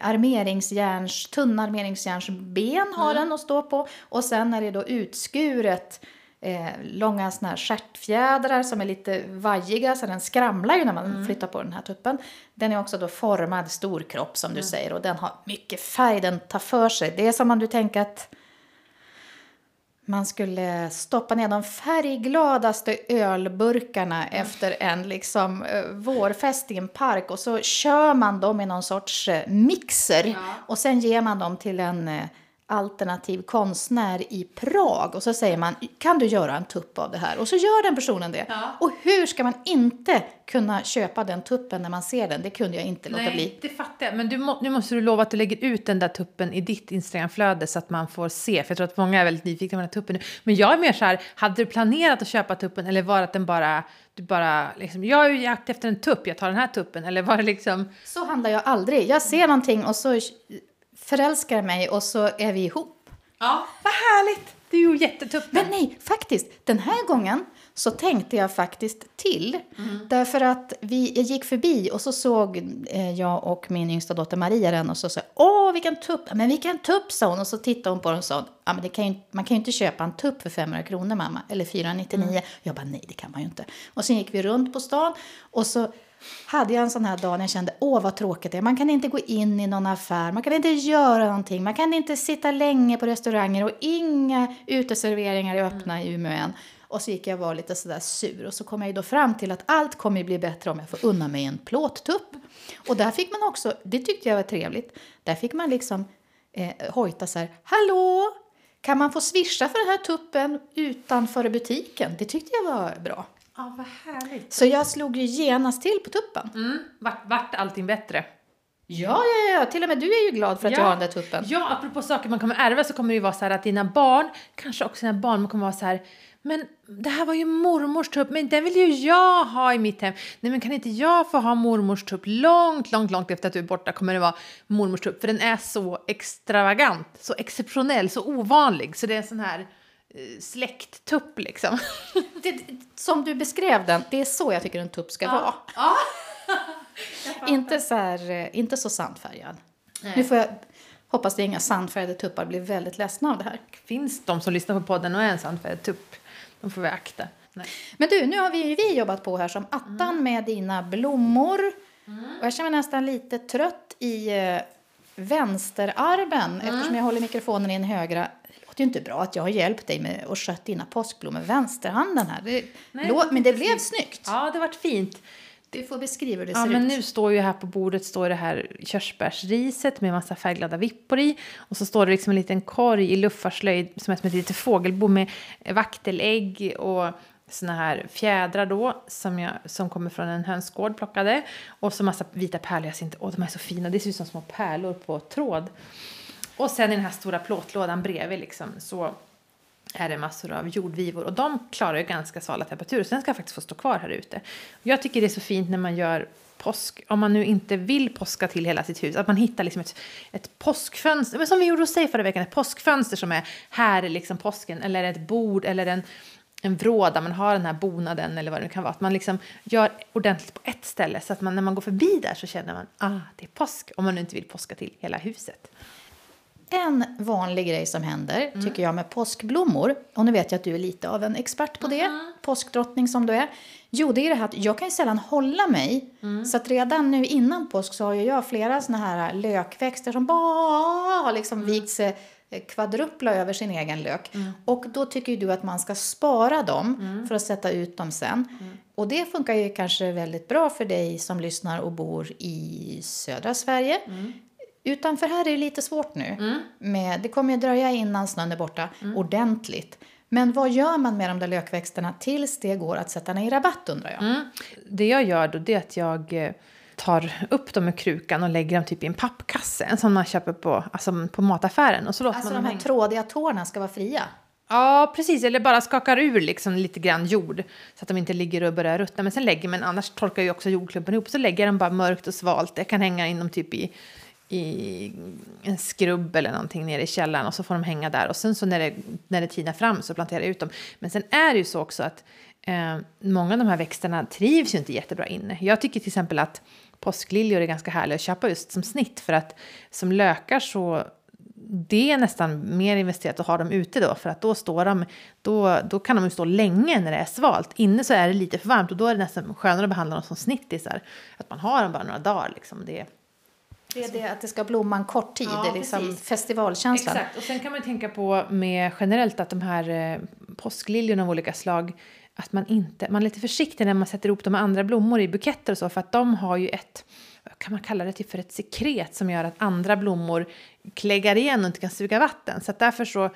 armeringsjärns, tunna armeringsjärnsben har den att stå på. Och sen är det då utskuret eh, långa såna här stjärtfjädrar som är lite vajiga så den skramlar ju när man flyttar på den här tuppen. Den är också då formad storkropp som du säger och den har mycket färg, den tar för sig. Det är som om du tänker att man skulle stoppa ner de färggladaste ölburkarna efter en liksom, eh, vårfest i en park. Och så kör man dem i någon sorts eh, mixer. Och sen ger man dem till en eh, alternativ konstnär i Prag och så säger man kan du göra en tupp av det här och så gör den personen det. Ja. Och hur ska man inte kunna köpa den tuppen när man ser den? Det kunde jag inte låta bli. det fattar jag. Men du må, nu måste du lova att du lägger ut den där tuppen i ditt Instagramflöde så att man får se. För jag tror att många är väldigt nyfikna på den här tuppen nu. Men jag är mer så här, hade du planerat att köpa tuppen eller var det att den bara, du bara liksom, jag är ju jakt efter en tupp, jag tar den här tuppen. Eller var det liksom, Så handlar jag aldrig. Jag ser någonting och så förälskar mig och så är vi ihop. ja, vad härligt. Det är ju jättetuppen. Men nej, faktiskt, den här gången så tänkte jag faktiskt till. Därför att vi, jag gick förbi och så såg eh, jag och min yngsta dotter Maria den och så sa åh vilken tupp, men vilken tupp sa hon. Och så tittade hon på den och sa, ja, men det kan ju, man kan ju inte köpa en tupp för 500 kronor mamma, eller 499. Jag bara, nej det kan man ju inte. Och sen gick vi runt på stan och så hade jag en sån här dag när jag kände, åh vad tråkigt det är. Man kan inte gå in i någon affär, man kan inte göra någonting, man kan inte sitta länge på restauranger och inga uteserveringar är öppna i Umeå än. Och så gick jag och var lite sådär sur och så kom jag då fram till att allt kommer ju bli bättre om jag får unna mig en plåttupp. Och där fick man också, det tyckte jag var trevligt, där fick man liksom eh, hojta så här, hallå, kan man få swisha för den här tuppen utanför butiken? Det tyckte jag var bra. Ja, vad härligt. Så jag slog ju genast till på tuppen. Mm. Vart, vart allting bättre? Ja, ja, ja, till och med du är ju glad för att Ja. jag har den där tuppen. Ja, apropå saker man kommer ärva så kommer det ju vara så här att dina barn, kanske också dina barn, kommer vara så här men det här var ju mormors tupp, men den vill ju jag ha i mitt hem. Nej, men kan inte jag få ha mormors tupp långt, långt, långt efter att du är borta kommer det vara mormors tupp. För den är så extravagant, så exceptionell, så ovanlig. Så det är sån här släkttupp liksom. Det, som du beskrev den, det är så jag tycker en tupp ska vara. Inte så, här, eh, inte så sandfärgad. Nu får jag hoppas det inga sandfärgade tuppar blir väldigt ledsna av det här. Finns de som lyssnar på podden och är en sandfärgad tupp? De får vi akta. Nej. Men du, nu har vi, vi jobbat på här som attan med dina blommor. Och jag känner mig nästan lite trött i eh, vänsterarmen eftersom jag håller mikrofonen i en högra. Det ju inte bra att jag har hjälpt dig med att sköta dina påskblommor med vänsterhanden här. Det, Nej, lå- det men det blev fint. snyggt. Ja, det varit fint. Du får beskriva hur det Ja, ser men ut. nu står ju här på bordet står det här körsbärsriset med massa färgglada vippor i. Och så står det liksom en liten korg i luffarslöjd som är som ett litet fågelbo med vaktelägg och såna här fjädrar då som, jag, som kommer från en hönsgård plockade. Och så massa vita pärlhyacinter. Åh, de är så fina. Det ser ut som små pärlor på tråd. Och sen i den här stora plåtlådan bredvid liksom så är det massor av jordvivor. Och de klarar ju ganska svala temperaturer. Så den ska faktiskt få stå kvar här ute. Jag tycker det är så fint när man gör påsk, om man nu inte vill påska till hela sitt hus, att man hittar liksom ett, ett påskfönster, men som vi gjorde hos dig förra veckan, ett påskfönster som är här är liksom påsken, eller ett bord. Eller en, en vrå där man har den här bonaden. Eller vad det nu kan vara. Att man liksom gör ordentligt på ett ställe. Så att man när man går förbi där så känner man ah, det är påsk, om man nu inte vill påska till hela huset. En vanlig grej som händer, tycker jag, med påskblommor, och nu vet jag att du är lite av en expert på det, påskdrottning som du är. Jo, det är det här att jag kan ju sällan hålla mig. Så att redan nu innan påsk så har ju jag flera såna här lökväxter som bara har liksom vikt sig eh, kvadrupla över sin egen lök. Och då tycker ju du att man ska spara dem för att sätta ut dem sen. Och det funkar ju kanske väldigt bra för dig som lyssnar och bor i södra Sverige. Utanför här är det lite svårt nu. Med, det kommer ju dröja innan snön är borta ordentligt. Men vad gör man med de där lökväxterna tills det går att sätta ner i rabatt undrar jag? Mm. Det jag gör då det är att jag eh, tar upp dem ur krukan och lägger dem typ i en pappkasse. En sån man köper på, alltså på mataffären. Och så låter Alltså man de här hänga. trådiga tårna ska vara fria. Ja, precis. Eller bara skakar ur liksom lite grann jord så att de inte ligger och börjar ruttna. Men sen lägger man, annars torkar ju också jordklumpen ihop, så lägger jag dem bara mörkt och svalt. Jag kan hänga in dem typ i, i en skrubb eller någonting nere i källaren och så får de hänga där. Och sen så när det, när det tinar fram så planterar jag ut dem. Men sen är det ju så också att eh, många av de här växterna trivs ju inte jättebra inne. Jag tycker till exempel att påskliljor är ganska härliga att köpa just som snitt för att som lökar så det är nästan mer investerat att ha dem ute då för att då står de, då, då kan de ju stå länge när det är svalt. Inne så är det lite för varmt och då är det nästan skönare att behandla dem som snittisar. Att man har dem bara några dagar liksom. Det, det är det att det ska blomma en kort tid, Ja, det är liksom festivalkänslan. Exakt, och sen kan man tänka på med generellt att de här eh, påskliljorna av olika slag att man inte, man är lite försiktig när man sätter ihop dem med andra blommor i buketter och så för att de har ju ett, kan man kalla det typ för ett sekret som gör att andra blommor kläggar igen och inte kan suga vatten. Så därför så,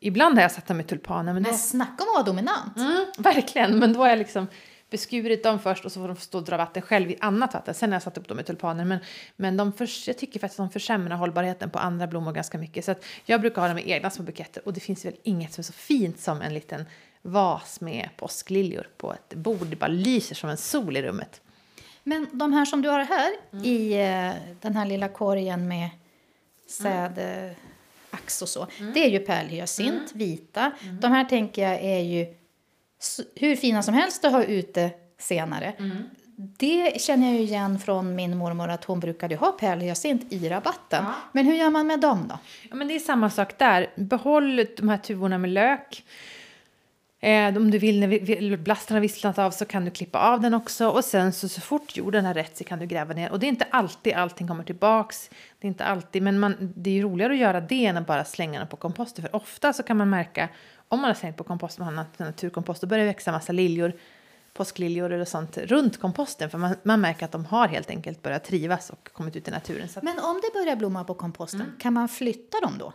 ibland har jag satt dem i tulpaner men då, Men snacka om att vara dominant. mm, verkligen, men då har jag liksom beskurit dem först och så får de stå och dra vatten själv i annat vatten. Sen har jag satt upp dem i tulpaner. Men, men de förs- jag tycker faktiskt att de försämrar hållbarheten på andra blommor ganska mycket. Så att jag brukar ha dem i egna små buketter. Och det finns väl inget som är så fint som en liten vas med påskliljor på ett bord. Det bara lyser som en sol i rummet. Men de här som du har här Mm. i eh, den här lilla korgen med säd... eh, ax och så. Det är ju pärlhyacint, vita. De här tänker jag är ju hur fina som helst att ha ute senare. Det känner jag ju igen från min mormor att hon brukade ha pärlhyacint i rabatten. Ja. Men hur gör man med dem då? Ja, men det är samma sak där. Behåll de här tuvorna med lök. Eh, om du vill när blasten har visslat av så kan du klippa av den också. Och sen så, så fort jorden är rätt så kan du gräva ner. Och det är inte alltid allting kommer tillbaks. Det är inte alltid, men man, det är roligare att göra det än att bara slänga den på komposter. För ofta så kan man märka, om man har slängt på kompost, man har nat- naturkompost, då börjar det växa massa liljor, påskliljor eller sånt runt komposten. För man, man märker att de har helt enkelt börjat trivas och kommit ut i naturen. Att, Men om det börjar blomma på komposten, Mm. kan man flytta dem då?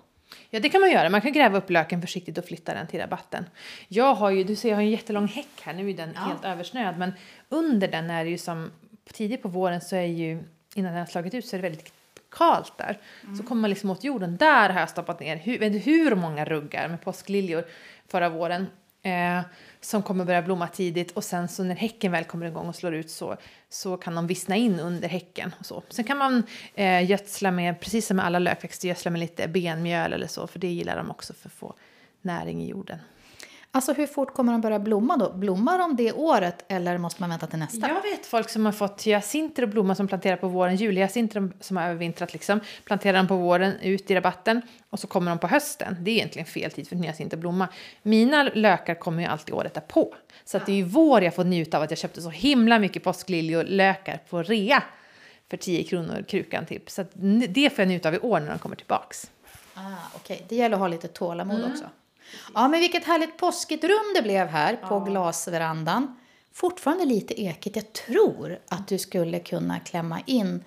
Ja, det kan man göra. Man kan gräva upp löken försiktigt och flytta den till rabatten. Jag har ju, du ser, jag har en jättelång häck här. Nu är den helt översnöad, men under den är det ju som tidigt på våren så är ju innan den har slagit ut så är det väldigt kalt där. Så kommer man liksom åt jorden. Där har jag stoppat ner hur, vet du hur många ruggar med påskliljor förra våren. Eh, som kommer börja blomma tidigt och sen så när häcken väl kommer igång och slår ut så, så kan de vissna in under häcken. Och så. Sen kan man eh, gödsla med, precis som med alla lökväxter, gödsla med lite benmjöl eller så för det gillar de också för att få näring i jorden. Alltså hur fort kommer de börja blomma då? Blommar de det året eller måste man vänta till nästa? Jag vet folk som har fått hyacinter och blommor som planterar på våren, julhyacinter som har övervintrat liksom, planterar de på våren ut i rabatten och så kommer de på hösten. Det är egentligen fel tid för hyacint att blomma. Mina lökar kommer ju alltid året därpå. Så att det är ju vår jag får njuta av att jag köpte så himla mycket påskliljolökar på rea för 10 kronor krukan typ. Så att det får jag njuta av i år när de kommer tillbaks. Ah, Okej, det gäller att ha lite tålamod Mm. också. Ja, men vilket härligt påskigt rum det blev här på glasverandan. Fortfarande lite ekigt. Jag tror att du skulle kunna klämma in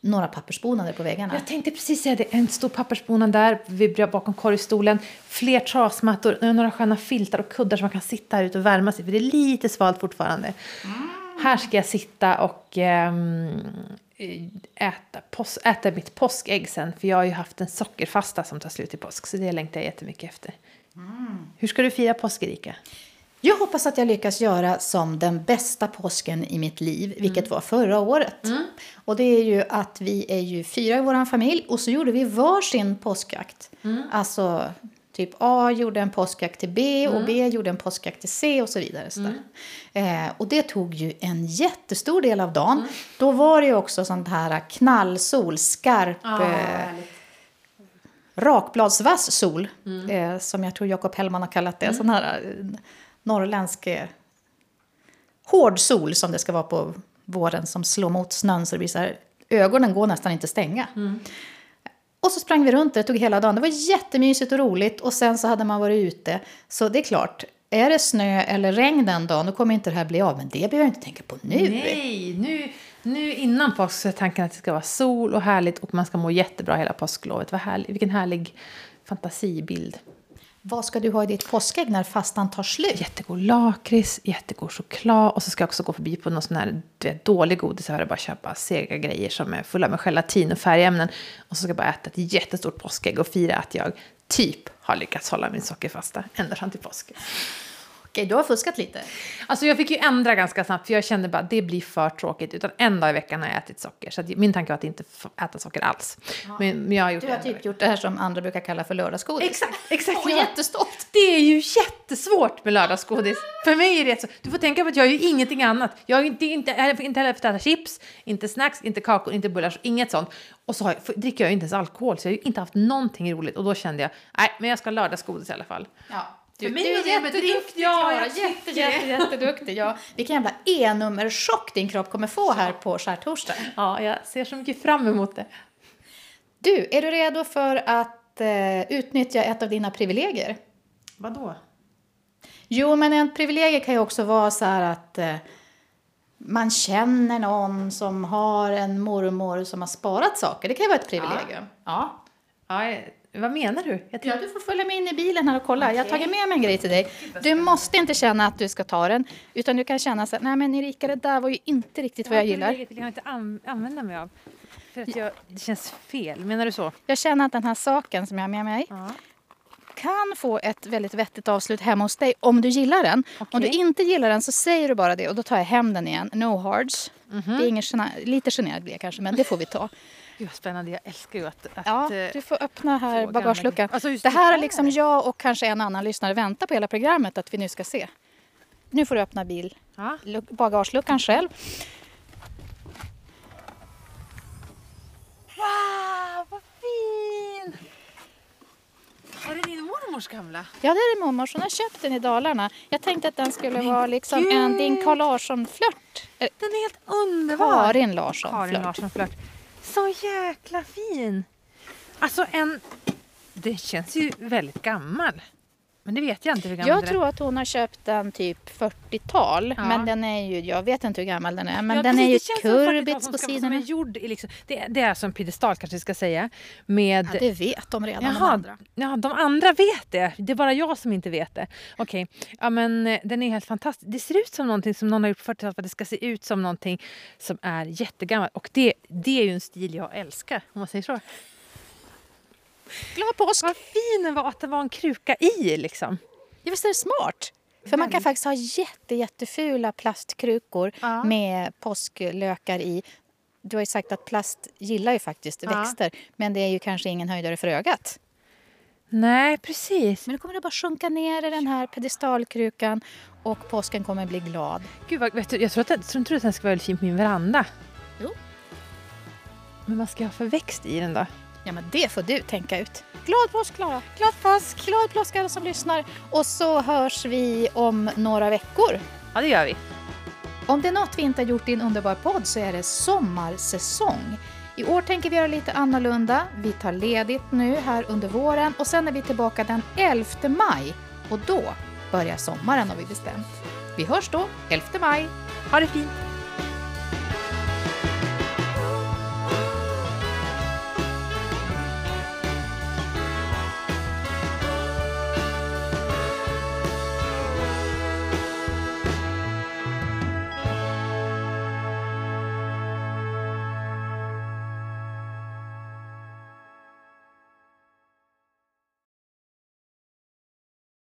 några pappersbonader på väggarna. Jag tänkte precis säga det. En stor pappersbonad där vid, bakom korgstolen. Fler trasmattor, några sköna filtar och kuddar som man kan sitta här ute och värma sig. För det är lite svalt fortfarande. Här ska jag sitta och ehm, äta, pås- äta mitt påskägg sen. För jag har ju haft en sockerfasta som tar slut i påsk. Så det längtar jag jättemycket efter. Hur ska du fira påsk, Erika? Jag hoppas att jag lyckas göra som den bästa påsken i mitt liv, vilket Mm. var förra året. Och det är ju att vi är ju fyra i vår familj och så gjorde vi varsin påskjakt. Mm. Alltså typ A gjorde en påskjakt till B och Mm. B gjorde en påskjakt till C och så vidare. Så där. eh, och det tog ju en jättestor del av dagen. Mm. Då var det ju också sånt här knallsol, skarp, eh, rakbladsvass sol, Mm. eh, som jag tror Jakob Hellman har kallat det. Sån här eh, norrländsk eh, hård sol som det ska vara på våren som slår mot snön så det blir så här, ögonen går nästan inte stänga. Och så sprang vi runt det, det tog hela dagen. Det var jättemysigt och roligt och sen så hade man varit ute. Så det är klart, är det snö eller regn den dagen då kommer inte det här bli av. Men det behöver jag inte tänka på nu. Nej, nu, nu innan påsk så är tanken att det ska vara sol och härligt och man ska må jättebra hela påsklovet. Vad härlig, vilken härlig fantasibild. Vad ska du ha i ditt påskägg när fastan tar slut? Jättegod lakrits, jättegod choklad och så ska jag också gå förbi på någon sån här vet, dålig godis och bara köpa sega grejer som är fulla med gelatin och färgämnen. Och så ska jag bara äta ett jättestort påskägg och fira att jag typ har lyckats hålla min sockerfasta ända fram till påsk. Okej, du har fuskat lite. Alltså jag fick ju ändra ganska snabbt för jag kände bara att det blir för tråkigt. Utan en dag i veckan har jag ätit socker. Så att min tanke var att inte äta socker alls. Men, men jag har gjort Du har det typ gjort det här som andra brukar kalla för lördagsgodis. Exakt, exakt. Och ja. jättestolt. Det är ju jättesvårt med lördagsgodis. För mig är det så. Du får tänka på att jag är ju ingenting annat. Jag har inte, inte, inte heller fått äta chips, inte snacks, inte kakor, inte bullar, inget sånt. Och så har jag, för, dricker jag ju inte ens alkohol, så jag har ju inte haft någonting roligt. Och då kände jag, nej, men jag ska ha lördagsgodis i alla fall. Ja. För Du, mig du är jätteduktig, ja, Klara. Jätte, jätte, jätteduktig. Ja. Vilken jävla E-nummerchock din kropp kommer få här på skärtorsdag. Ja, jag ser så mycket fram emot det. Du, är du redo för att eh, utnyttja ett av dina privilegier? Vadå? Jo, men en privilegie kan ju också vara så här att eh, man känner någon som har en mormor som har sparat saker. Det kan ju vara ett privilegium. Ja. Ja, jag- vad menar du? Jag Ja, tänkte, du får följa med in i bilen här och kolla. Jag har tagit med mig en grej till dig. Du måste inte känna att du ska ta den, utan du kan känna så här, nej men Erika, det där var ju inte riktigt vad jag gillar. Det vill jag inte an- använda mig av. För att jag, det känns fel. Menar du så? Jag känner att den här saken som jag har med mig Ja. kan få ett väldigt vettigt avslut hemma hos dig om du gillar den. Om du inte gillar den så säger du bara det och då tar jag hem den igen. No hards. Det är ingen lite generad blir jag kanske, men det får vi ta. Gud vad spännande, jag älskar ju att... att Ja, eh, du får öppna här bagageluckan. Alltså, Det här är liksom jag och kanske en annan lyssnare väntar på hela programmet att vi nu ska se. Nu får du öppna bil, ja. lu- bagageluckan själv. Wow, vad fin! Är det din mormors gamla? Ja, det är mormors. Hon har köpt den i Dalarna. Jag tänkte att den skulle Men vara liksom gud! en din Carl Larsson-flört. Eh, Den är helt underbar! Karin Larsson-flört. Larsson-flört. Så jäkla fin! Alltså en... Det känns ju väldigt gammal. Men det vet jag inte hur gammal Jag den är. tror att hon har köpt den typ 40-tal. Ja. Men den är ju, jag vet inte hur gammal den är. Men Ja, den precis, är ju det känns som 40-tal kurbits som på Som är sidorna. gjord i liksom, det, det är en piedestal kanske vi ska säga. Med... Ja, det vet de redan de Jaha, andra. ja, de andra vet det. Det är bara jag som inte vet det. Okej, ja, men eh, den är helt fantastisk. Det ser ut som någonting som någon har gjort på 40-talet för att det ska se ut som någonting som är jättegammalt. Och det, det är ju en stil jag älskar, om man säger så. Glad påsk! Vad fin den var att det var en kruka i liksom. Ja, visst är det smart? För man kan faktiskt ha jätte, jättefula plastkrukor Ja. med påsklökar i. Du har ju sagt att plast gillar ju faktiskt Ja. växter, men det är ju kanske ingen höjdare för ögat. Nej, precis. Men nu kommer det bara sjunka ner i den här pedestalkrukan och påsken kommer bli glad. Gud, vad, vet du, jag tror, att, den- tror inte att den ska vara väldigt fin på min veranda. Jo. Men vad ska jag ha för växt i den då? Ja, men det får du tänka ut. Glad påsk, Klara! Glad påsk! Glad påsk alla som lyssnar. Och så hörs vi om några veckor. Ja, det gör vi. Om det är något vi inte har gjort i en underbar podd så är det sommarsäsong. I år tänker vi göra lite annorlunda. Vi tar ledigt nu här under våren och sen är vi tillbaka den 11 maj. Och då börjar sommaren har vi bestämt. Vi hörs då, 11 maj. Ha det fint!